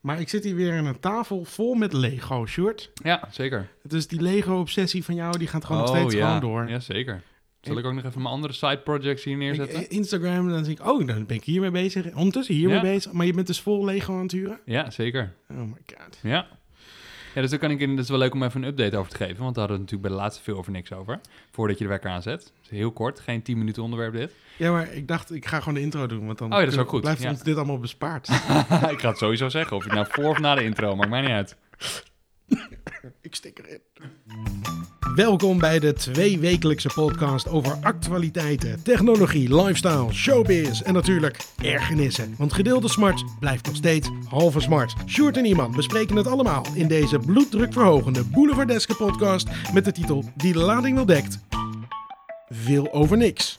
Maar ik zit hier weer aan een tafel vol met Lego, Sjoerd. Ja, zeker. Dus die Lego-obsessie van jou, die gaat gewoon nog oh, steeds ja. gewoon door. Ja, zeker. Zal ik ook nog even mijn andere side projects hier neerzetten? Instagram, dan denk ik, oh, dan ben ik hiermee bezig. Ondertussen hiermee Ja. bezig. Maar je bent dus vol Lego aan het huren? Ja, zeker. Oh my god. Ja. Ja, dus daar kan ik in, dat is wel leuk om even een update over te geven, want daar hadden we het natuurlijk bij de laatste veel over niks over. Voordat je de wekker aanzet. Dus heel kort, geen 10 minuten onderwerp dit. Ja, maar ik dacht, ik ga gewoon de intro doen. Want dan Oh ja, dat is ook goed, blijft ja. ons dit allemaal bespaard. ik ga het sowieso zeggen, of je het nou voor of na de intro, maakt mij niet uit. Ik stik erin. Welkom bij de tweewekelijkse podcast over actualiteiten, technologie, lifestyle, showbiz en natuurlijk ergernissen. Want gedeelde smart blijft nog steeds halve smart. Sjoerd en iemand bespreken het allemaal in deze bloeddrukverhogende Boulevardeske podcast met de titel Die de lading wel dekt. Veel over niks.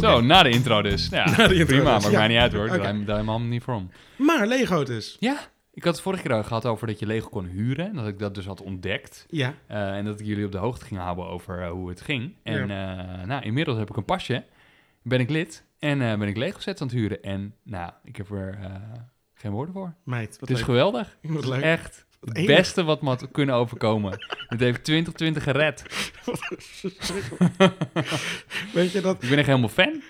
Zo, na de intro dus. Ja, Na de intro prima, dus, maakt ja. mij niet uit hoor. Oké. Daar Daar helemaal niet voor om. Maar Lego dus. Ja, ik had het vorige keer al gehad over dat je Lego kon huren. Dat ik dat dus had ontdekt. Ja. Eh, en dat ik jullie op de hoogte ging houden over eh, hoe het ging. En eh, nou, inmiddels heb ik een pasje. Ben ik lid. En ben ik Lego sets aan het huren. En nou, ik heb er geen woorden voor. Meid, wat Het is geweldig. Wat leuk. Echt het enig. beste wat me had kunnen overkomen. het heeft 2020 gered. Weet je dat Ik ben echt helemaal fan.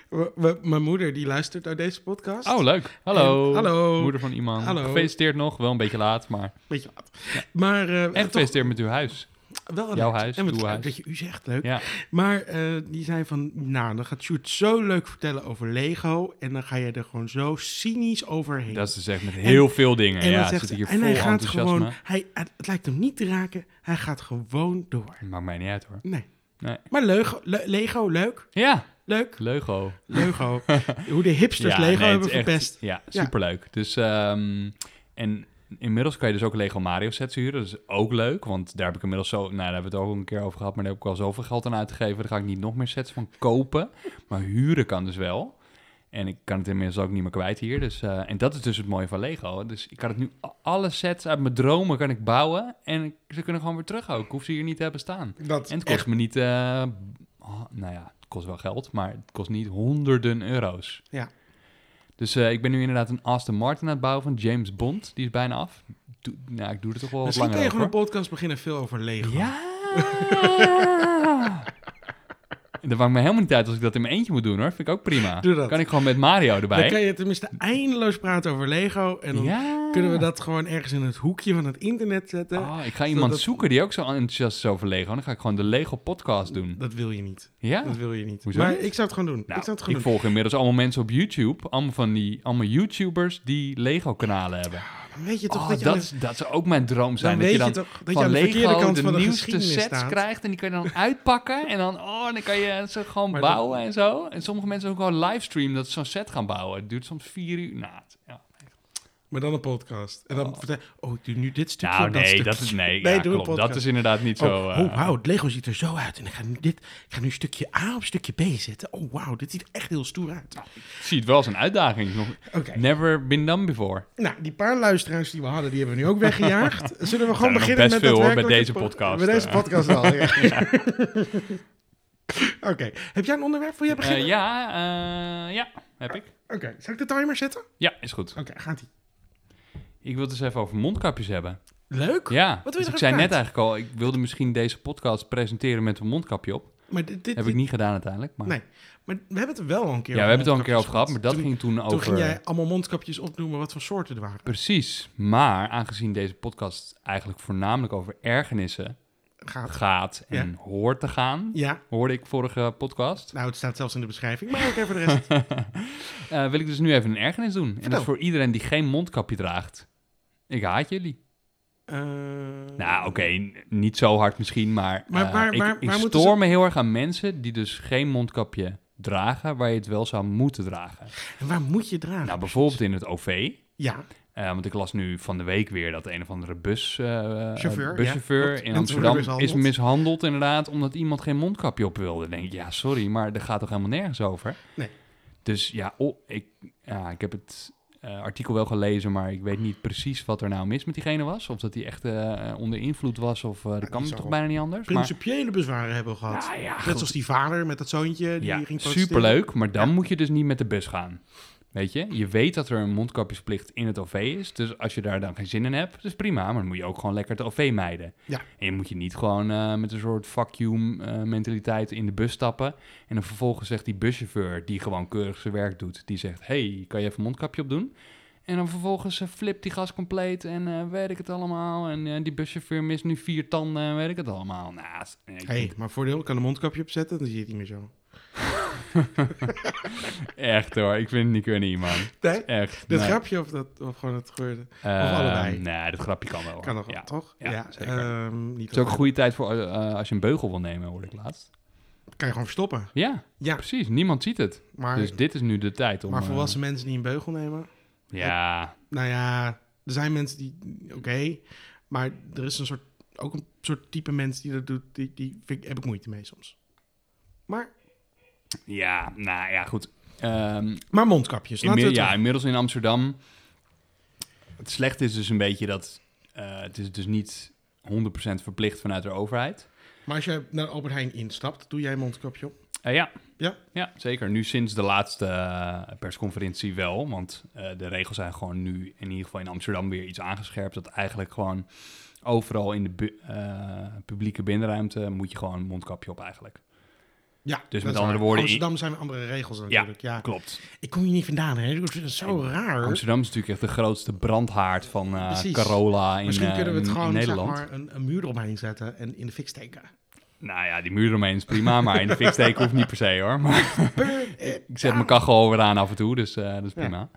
mijn moeder die luistert naar deze podcast? Oh, leuk. Hallo. En- hallo. Moeder van iemand. Hallo. Gefeliciteerd nog. Wel een beetje laat, maar... Beetje laat. Maar eh, En toch gefeliciteerd met uw huis. Wel jouw huis, En wat leuk huis. dat je u zegt, leuk. Ja. Maar eh, die zei van, nou, dan gaat Sjoerd zo leuk vertellen over Lego. En dan ga je er gewoon zo cynisch overheen. Dat is dus echt met heel veel dingen. en ja, zegt zit ze, hier en vol hij gaat enthousiasme. gewoon, hij, het lijkt hem niet te raken, hij gaat gewoon door. Maakt mij niet uit hoor. Nee. Nee. Maar Lego, Le- Lego leuk, Ja, leuk, Lego. Lego. Hoe de hipsters ja, Lego nee, hebben echt- verpest. Ja, Ja. superleuk. Dus, ehm, en inmiddels kan je dus ook Lego Mario sets huren. Dat is ook leuk, want daar heb ik inmiddels zo... Nou, daar hebben we het ook een keer over gehad, maar daar heb ik al zoveel geld aan uitgegeven. Daar ga ik niet nog meer sets van kopen. Maar huren kan dus wel. En ik kan het inmiddels ook niet meer kwijt hier. Dus, eh, en dat is dus het mooie van Lego. Dus ik kan het nu... Alle sets uit mijn dromen kan ik bouwen. En ze kunnen gewoon weer terug ook. Ik hoef ze hier niet te hebben staan. Dat En het kost me niet... eh, oh, nou ja, het kost wel geld, maar het kost niet honderden euro's. Ja. Dus eh, ik ben nu inderdaad een Aston Martin aan het bouwen van James Bond. Die is bijna af. Nou, ik doe er toch wel wat Misschien langer over. gewoon een podcast beginnen veel over Lego. Ja! dat maakt me helemaal niet uit als ik dat in mijn eentje moet doen hoor. Vind ik ook prima. Doe dat. Kan ik gewoon met Mario Dan erbij. kan je tenminste eindeloos praten over Lego. En dan ja. kunnen we dat gewoon ergens in het hoekje van het internet zetten. Oh, ik ga iemand dat- zoeken die ook zo enthousiast is over Lego. Dan ga ik gewoon de Lego podcast doen. Dat wil je niet. Ja? Dat wil je niet. Hoezo maar niet? ik zou het gewoon doen. Nou, ik zou het ik gewoon doen. volg inmiddels allemaal mensen op YouTube. Allemaal van die allemaal YouTubers die Lego-kanalen hebben. Weet je toch Oh, dat je dat, dat zou ook mijn droom zijn. dan dat weet je je dan toch van aan de Lego kant de van de nieuwste sets staat. krijgt. En die kan je dan uitpakken. En dan, oh, dan kan je ze gewoon Maar dat- bouwen en zo. En sommige mensen ook gewoon livestreamen dat ze zo'n set gaan bouwen. Het duurt soms vier uur. Nou, ja. Maar dan een podcast. En dan Oh. vertel oh, ik doe nu dit stukje. nou nee, dat is, nee, Nee, ja, doe een klopt. Dat is inderdaad niet zo... Oh, eh, oh wauw, het Lego ziet er zo uit. En ik ga nu, dit, ik ga nu stukje A op stukje B zetten. Oh, wauw, dit ziet echt heel stoer uit. Ik zie het wel als een uitdaging. Nog never been done before. nou, die paar luisteraars die we hadden, die hebben we nu ook weggejaagd. Zullen we gewoon beginnen best met veel, hoor, bij deze po- podcast, Bij deze eh. podcast wel, ja. Oké, heb jij een onderwerp voor je Eh, beginnen? ja, ja, heb ik. Oké, zal ik de timer zetten? Ja, is goed. Oké, gaat ie. Ik wil het dus even over mondkapjes hebben. Leuk. Ja, Wat wil je dus ik zei net eigenlijk al, ik wilde misschien deze podcast presenteren met een mondkapje op. Maar dit, dit, Heb ik niet gedaan uiteindelijk. Maar... Nee, maar we hebben het er wel al een keer Ja, we hebben het al een keer over gehad, maar dat Toen- ging toen Toen over... ging jij allemaal mondkapjes opnoemen wat voor soorten er waren. Precies, maar aangezien deze podcast eigenlijk voornamelijk over ergernissen Gaat. gaat en hoort te gaan, Ja, hoorde ik vorige podcast, nou het staat zelfs in de beschrijving, maar oké voor de rest. eh, wil ik dus nu even een ergernis doen. En dat is voor iedereen die geen mondkapje draagt. Ik haat jullie. Eh, Nou, oké, niet zo hard misschien, maar, Maar waar- ik, waar- stoor ze- me heel erg aan mensen die dus geen mondkapje dragen, waar je het wel zou moeten dragen. En waar moet je dragen? Nou, bijvoorbeeld in het OV. Ja, Eh, want ik las nu van de week weer dat een of andere bus, Chauffeur, buschauffeur ja, in Amsterdam mishandeld. is mishandeld inderdaad, omdat iemand geen mondkapje op wilde. Dan denk ik, ja, sorry, maar er gaat toch helemaal nergens over? Nee. Dus ja, oh, ik, ja, ik heb het eh, artikel wel gelezen, maar ik weet niet precies wat er nou mis met diegene was. Of dat hij echt eh, onder invloed was, of eh, dat kan toch bijna niet anders. Maar, principiële bezwaren hebben we gehad. ja, ja, Net zoals die vader met dat zoontje die ja, ging superleuk, maar dan moet je dus niet met de bus gaan. Weet je? Je weet dat er een mondkapjesplicht in het OV is. Dus als je daar dan geen zin in hebt, dat is prima. Maar dan moet je ook gewoon lekker het OV mijden. Ja. En je moet je niet gewoon eh, met een soort you eh, mentaliteit in de bus stappen. En dan vervolgens zegt die buschauffeur, die gewoon keurig zijn werk doet, die zegt: hey, kan je even een mondkapje opdoen? En dan vervolgens uh, flipt die gas compleet en weet ik het allemaal. En die buschauffeur mist nu vier tanden en weet ik het allemaal. Nou, hey, maar voordeel, ik kan een mondkapje opzetten, dan zie je het niet meer zo. echt hoor, ik vind niet kunnen, man. Nee? Echt. Dat nee. grapje of, dat, of gewoon het gebeurde? of allebei? Nee, dat grapje kan wel. Kan nog ja. toch? Ja, ja zeker. Um, niet het is ook een goede tijd voor als je een beugel wil nemen, hoorde ik laatst. Kan je gewoon verstoppen. Ja, ja. precies. Niemand ziet het. Maar, dus dit is nu de tijd om... Maar volwassen mensen die een beugel nemen... Ja. Nou ja, er zijn mensen die... Oké, okay, maar er is een soort, ook een soort type mens die dat doet. Die, die vind, heb ik moeite mee soms. Maar... Ja, nou ja, goed. Um, maar mondkapjes. Ja, inmiddels in Amsterdam. Het slechte is dus een beetje dat... Uh, het is dus niet 100% verplicht vanuit de overheid. Maar als je naar Albert Heijn instapt, doe jij een mondkapje op? Uh, ja. Ja? ja, zeker. Nu sinds de laatste uh, persconferentie wel. Want uh, de regels zijn gewoon nu in ieder geval in Amsterdam weer iets aangescherpt. Dat eigenlijk gewoon overal in de bu publieke binnenruimte moet je gewoon een mondkapje op eigenlijk. Ja, dus met andere woorden... Amsterdam zijn andere regels natuurlijk. Ja, ja, klopt. Ik kom hier niet vandaan, hè. Vind het zo en raar. Amsterdam is natuurlijk echt de grootste brandhaard van Carola in, Misschien kunnen we het in, gewoon, zeg maar, een, een muur omheen zetten en in de fik steken. Nou ja, die muur eromheen is prima, maar in de fik steken hoeft niet per se hoor. Maar ik zet mijn kachel weer aan af en toe, dus uh, dat is prima. Ja.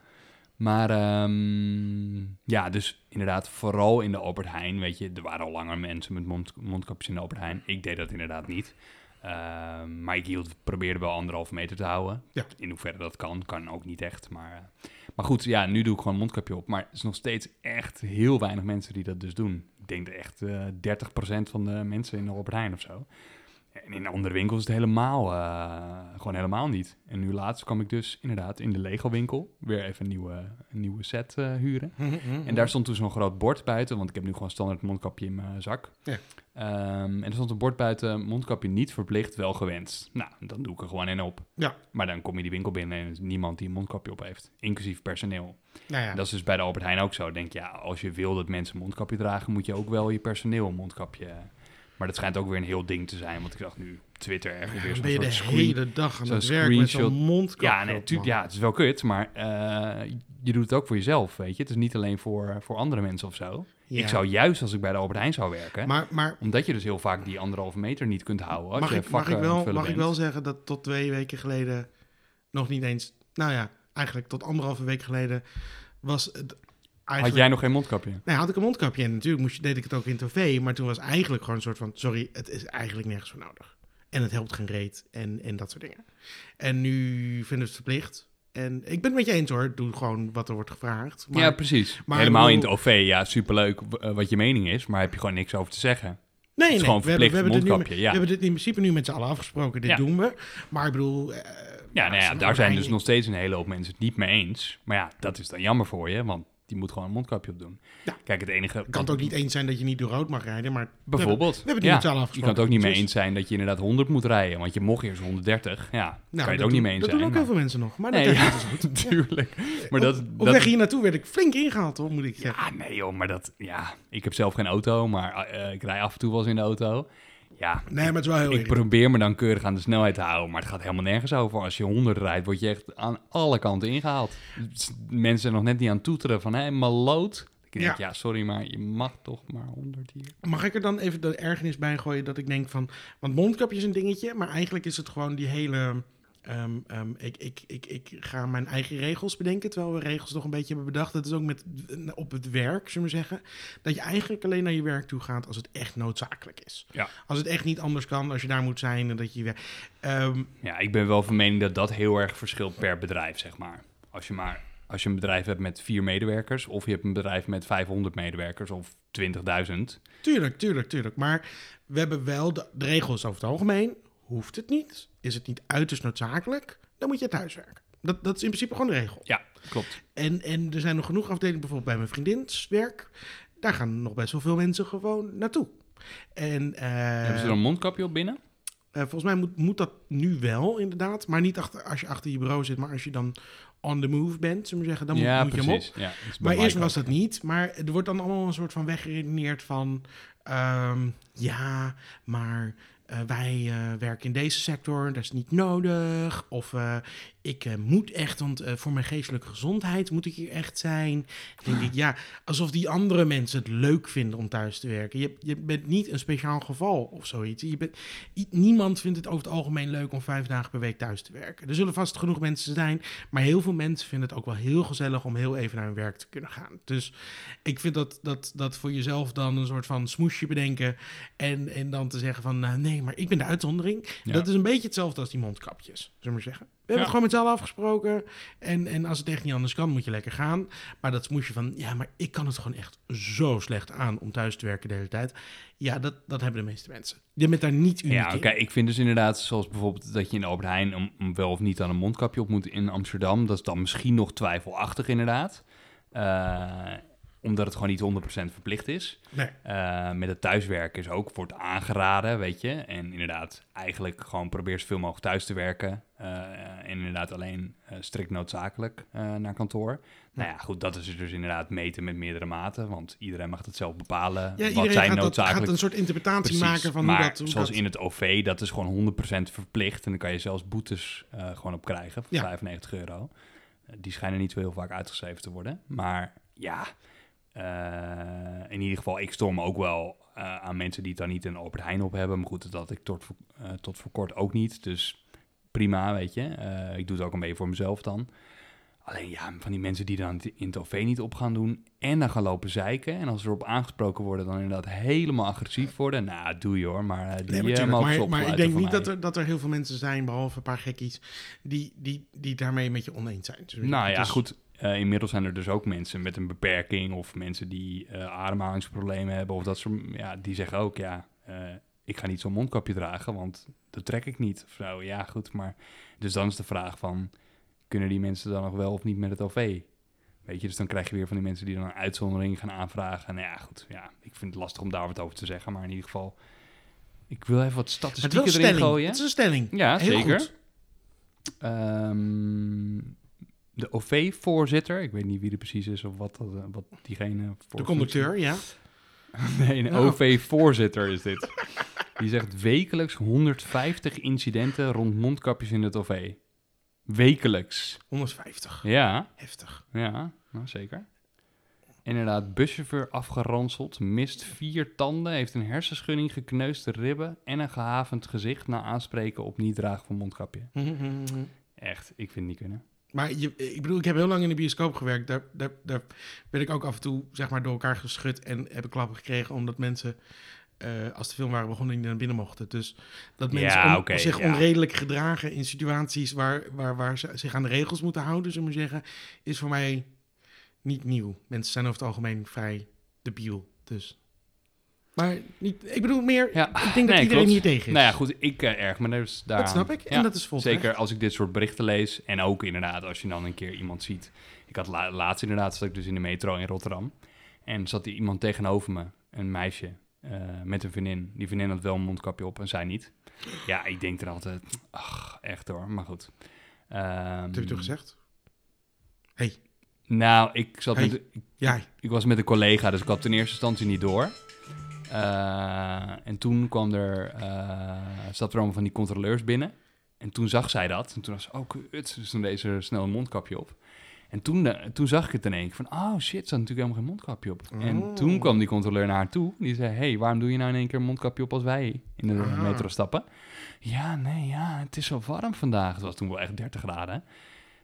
Maar um, ja, dus inderdaad, vooral in de Albert Heijn, weet je, er waren al langer mensen met mond, mondkapjes in de Albert Heijn. Ik deed dat inderdaad niet. Uh, maar ik hield, probeerde wel anderhalve meter te houden. Ja. In hoeverre dat kan, kan ook niet echt. Maar, uh, maar goed, ja, nu doe ik gewoon een mondkapje op. Maar er is nog steeds echt heel weinig mensen die dat dus doen. Ik denk echt uh, 30% van de mensen in de Albert Heijn of zo. En in andere winkels is het helemaal, uh, gewoon helemaal niet. En nu laatst kwam ik dus inderdaad in de Lego winkel weer even een nieuwe, een nieuwe set uh, huren. Mm -hmm. En daar stond toen zo'n groot bord buiten, want ik heb nu gewoon standaard mondkapje in mijn zak. Ja. Um, en er stond een bord buiten, mondkapje niet verplicht, wel gewenst. Nou, dan doe ik er gewoon in op. Ja. Maar dan kom je die winkel binnen en is niemand die een mondkapje op heeft, inclusief personeel. Nou ja. Dat is dus bij de Albert Heijn ook zo. Denk ja, als je wil dat mensen een mondkapje dragen, moet je ook wel je personeel een mondkapje maar dat schijnt ook weer een heel ding te zijn. Want ik dacht nu, Twitter echt weer zo'n ben je de screen- hele dag aan het werk met zo'n mondkapje Ja, nee, ja, het is wel kut, maar eh, je doet het ook voor jezelf, weet je. Het is niet alleen voor, voor andere mensen of zo. Ja. Ik zou juist als ik bij de Albert Heijn zou werken, Maar, maar omdat je dus heel vaak die anderhalve meter niet kunt houden. Mag, ik, mag, wel, mag ik wel zeggen dat tot twee weken geleden nog niet eens... Nou ja, eigenlijk tot anderhalve week geleden was het Had jij nog geen mondkapje? Nee, had ik een mondkapje en natuurlijk moest je, deed ik het ook in tv, maar toen was eigenlijk gewoon een soort van, sorry, het is eigenlijk nergens voor nodig. En het helpt geen reet en, en dat soort dingen. En nu vinden we het verplicht. En ik ben het met je eens hoor, doe gewoon wat er wordt gevraagd. Maar, ja, precies. maar Helemaal in het OV, ja, superleuk eh, wat je mening is, maar heb je gewoon niks over te zeggen. nee, is nee, gewoon we hebben, we, verplicht hebben dit nu, mondkapje, we ja. hebben dit in principe nu met z'n allen afgesproken, dit Ja. doen we. Maar ik bedoel... eh, Ja, nou ja, daar zijn dus nog steeds een hele hoop mensen het niet mee eens. Maar ja, dat is dan jammer voor je, want die moet gewoon een mondkapje op doen. Ja. Kijk, het enige... Kan het ook niet eens zijn dat je niet door rood mag rijden, maar... Bijvoorbeeld. We hebben het ja. met z'n allen Je afgesproken. kan het ook niet mee eens zijn dat je inderdaad 100 moet rijden, want je mocht eerst 130. Ja, Nou, kan je het dat ook niet doen- mee eens Dat zijn. doen ook heel veel mensen nog, maar Nee, dat ja, is goed. Natuurlijk. Maar dat, op, op dat, weg hier naartoe werd ik flink ingehaald, hoor, moet ik zeggen. Ja, nee joh, maar dat... Ja, ik heb zelf geen auto, maar eh, ik rij af en toe wel eens in de auto. Ja, Nee, maar het is wel heel ik irritant. probeer me dan keurig aan de snelheid te houden, maar het gaat helemaal nergens over. Als je 100 rijdt, word je echt aan alle kanten ingehaald. Mensen zijn nog net niet aan toeteren van, hé, maloot. Ik denk, Ja. ja. sorry, maar je mag toch maar 100 hier. Mag ik er dan even de ergernis bij gooien dat ik denk van... Want mondkapje is een dingetje, maar eigenlijk is het gewoon die hele... ehm, ehm, ik, ik, ik, ik ga mijn eigen regels bedenken, terwijl we regels nog een beetje hebben bedacht. Dat is ook met, op het werk, zullen we zeggen. Dat je eigenlijk alleen naar je werk toe gaat als het echt noodzakelijk is. Ja. Als het echt niet anders kan, als je daar moet zijn en dat je... Ehm, Ja, ik ben wel van mening dat dat heel erg verschilt per bedrijf, zeg maar. Als je maar als je een bedrijf hebt met vier medewerkers, of je hebt een bedrijf met 500 medewerkers of 20.000. Tuurlijk, tuurlijk, tuurlijk. Maar we hebben wel de, de regels over het algemeen. Hoeft het niet? Is het niet uiterst noodzakelijk? Dan moet je thuiswerken. Dat, dat is in principe gewoon de regel. Ja, klopt. En, en er zijn nog genoeg afdelingen, bijvoorbeeld bij mijn vriendins werk. Daar gaan nog best wel veel mensen gewoon naartoe. En eh, Hebben ze er een mondkapje op binnen? eh, volgens mij moet, moet dat nu wel, inderdaad. Maar niet achter, als je achter je bureau zit, maar als je dan on the move bent, zullen we zeggen, dan moet, ja, moet je hem op. Ja, Maar eerst was dat niet. Maar er wordt dan allemaal een soort van weggeredeneerd van... ehm, ja, maar wij eh, werken in deze sector, dat is niet nodig. Of eh, ik eh, moet echt, want eh, voor mijn geestelijke gezondheid moet ik hier echt zijn. Dan denk ik, ja, alsof die andere mensen het leuk vinden om thuis te werken. Je, je bent niet een speciaal geval of zoiets. Je bent, niemand vindt het over het algemeen leuk om vijf dagen per week thuis te werken. Er zullen vast genoeg mensen zijn, maar heel veel mensen vinden het ook wel heel gezellig om heel even naar hun werk te kunnen gaan. Dus ik vind dat, dat, dat voor jezelf dan een soort van smoesje bedenken en, en dan te zeggen van nou, nee, maar ik ben de uitzondering. Ja. Dat is een beetje hetzelfde als die mondkapjes, zullen we maar zeggen. We hebben Ja. het gewoon met z'n allen afgesproken. En, en als het echt niet anders kan, moet je lekker gaan. Maar dat smoesje van, ja, maar ik kan het gewoon echt zo slecht aan om thuis te werken de hele tijd. Ja, dat, dat hebben de meeste mensen. Je bent daar niet uniek Ja, oké. Ik vind dus inderdaad, zoals bijvoorbeeld dat je in Albert Heijn om, om wel of niet aan een mondkapje op moet in Amsterdam. Dat is dan misschien nog twijfelachtig inderdaad. Eh, omdat het gewoon niet 100% verplicht is. Nee. Eh, met het thuiswerken is ook, wordt aangeraden, weet je. En inderdaad, eigenlijk gewoon probeer zoveel mogelijk thuis te werken. Eh, en inderdaad alleen eh, strikt noodzakelijk naar kantoor. Nou ja, goed, dat is dus inderdaad meten met meerdere maten. Want iedereen mag het zelf bepalen. Ja, wat zijn gaat, dat, noodzakelijk gaat een soort interpretatie maken van maar hoe dat... Hoe zoals dat in het OV, dat is gewoon 100% verplicht. En dan kan je zelfs boetes gewoon op krijgen van Ja. 95 euro. Die schijnen niet zo heel vaak uitgeschreven te worden. Maar ja, eh, in ieder geval, ik storm ook wel eh, aan mensen die het dan niet een Albert Heijn op hebben. Maar goed, dat ik tot, voor- eh, tot voor kort ook niet. Dus prima, weet je. Ik doe het ook een beetje voor mezelf dan. Alleen ja, van die mensen die dan in het OV niet op gaan doen en dan gaan lopen zeiken. En als ze erop aangesproken worden, dan inderdaad helemaal agressief worden. Nou, doe je hoor, maar die Nee, ze maar, maar ik denk niet mij. dat er, dat er heel veel mensen zijn, behalve een paar gekkies, die, die, die daarmee met je oneens zijn. Dus Nou het ja, is- goed. Eh, inmiddels zijn er dus ook mensen met een beperking of mensen die eh, ademhalingsproblemen hebben of dat soort. Ja, die zeggen ook ja, eh, ik ga niet zo'n mondkapje dragen, want dat trek ik niet. Of zo, ja, goed. Maar dus dan is de vraag van, kunnen die mensen dan nog wel of niet met het OV? Weet je, dus dan krijg je weer van die mensen die dan een uitzondering gaan aanvragen. Nou ja, goed. Ja, ik vind het lastig om daar wat over te zeggen, maar in ieder geval, ik wil even wat statistieken erin stelling. gooien. Het is een stelling. Ja, Heel zeker. goed. Ehm, de OV-voorzitter, ik weet niet wie er precies is of wat, dat, eh, wat diegene... De conducteur, ja. Nee, een Nou. OV-voorzitter is dit. Die zegt wekelijks 150 incidenten rond mondkapjes in het OV. Wekelijks. 150. Ja, Heftig. ja, nou zeker. Inderdaad, buschauffeur afgeranseld, mist vier tanden, heeft een hersenschudding, gekneusde ribben en een gehavend gezicht na aanspreken op niet dragen van mondkapje. Echt, ik vind het niet kunnen. Maar je, ik bedoel, ik heb heel lang in de bioscoop gewerkt. Daar, daar, daar ben ik ook af en toe zeg maar, door elkaar geschud en heb ik klappen gekregen omdat mensen, eh, als de film waren begonnen, niet naar binnen mochten. Dus dat Ja, mensen on- zich ja. onredelijk gedragen in situaties waar, waar, waar ze zich aan de regels moeten houden, zullen we zeggen, is voor mij niet nieuw. Mensen zijn over het algemeen vrij debiel. Dus. Maar niet, ik bedoel meer, Ja, ik denk dat nee, iedereen klopt. hier tegen is. Nou ja, goed, ik eh, erg me dus daar dat snap ik. En dat is vol Zeker als ik dit soort berichten lees. En ook inderdaad als je dan een keer iemand ziet. Ik had la- laatst inderdaad, zat ik dus in de metro in Rotterdam. En zat er iemand tegenover me, een meisje, eh, met een vriendin. Die vriendin had wel een mondkapje op en zij niet. Ja, ik denk er altijd, ach, echt hoor, maar goed. Ehm, Wat heb je toen gezegd? Nou, ik zat Hey. met, ik, Ja, ik was met een collega, dus ik had in eerste instantie niet door. Eh, en toen kwam er, eh zat er allemaal van die controleurs binnen. En toen zag zij dat. En toen was ze, oh kut, dus toen deed ze snel een mondkapje op. En toen, eh, toen zag ik het in één keer van, oh shit, ze had natuurlijk helemaal geen mondkapje op. En Oh. toen kwam die controleur naar haar toe. Die zei, hey, waarom doe je nou in één keer een mondkapje op als wij in de Ah. metro stappen? Ja, nee, ja, het is zo warm vandaag. Het was toen wel echt 30 graden.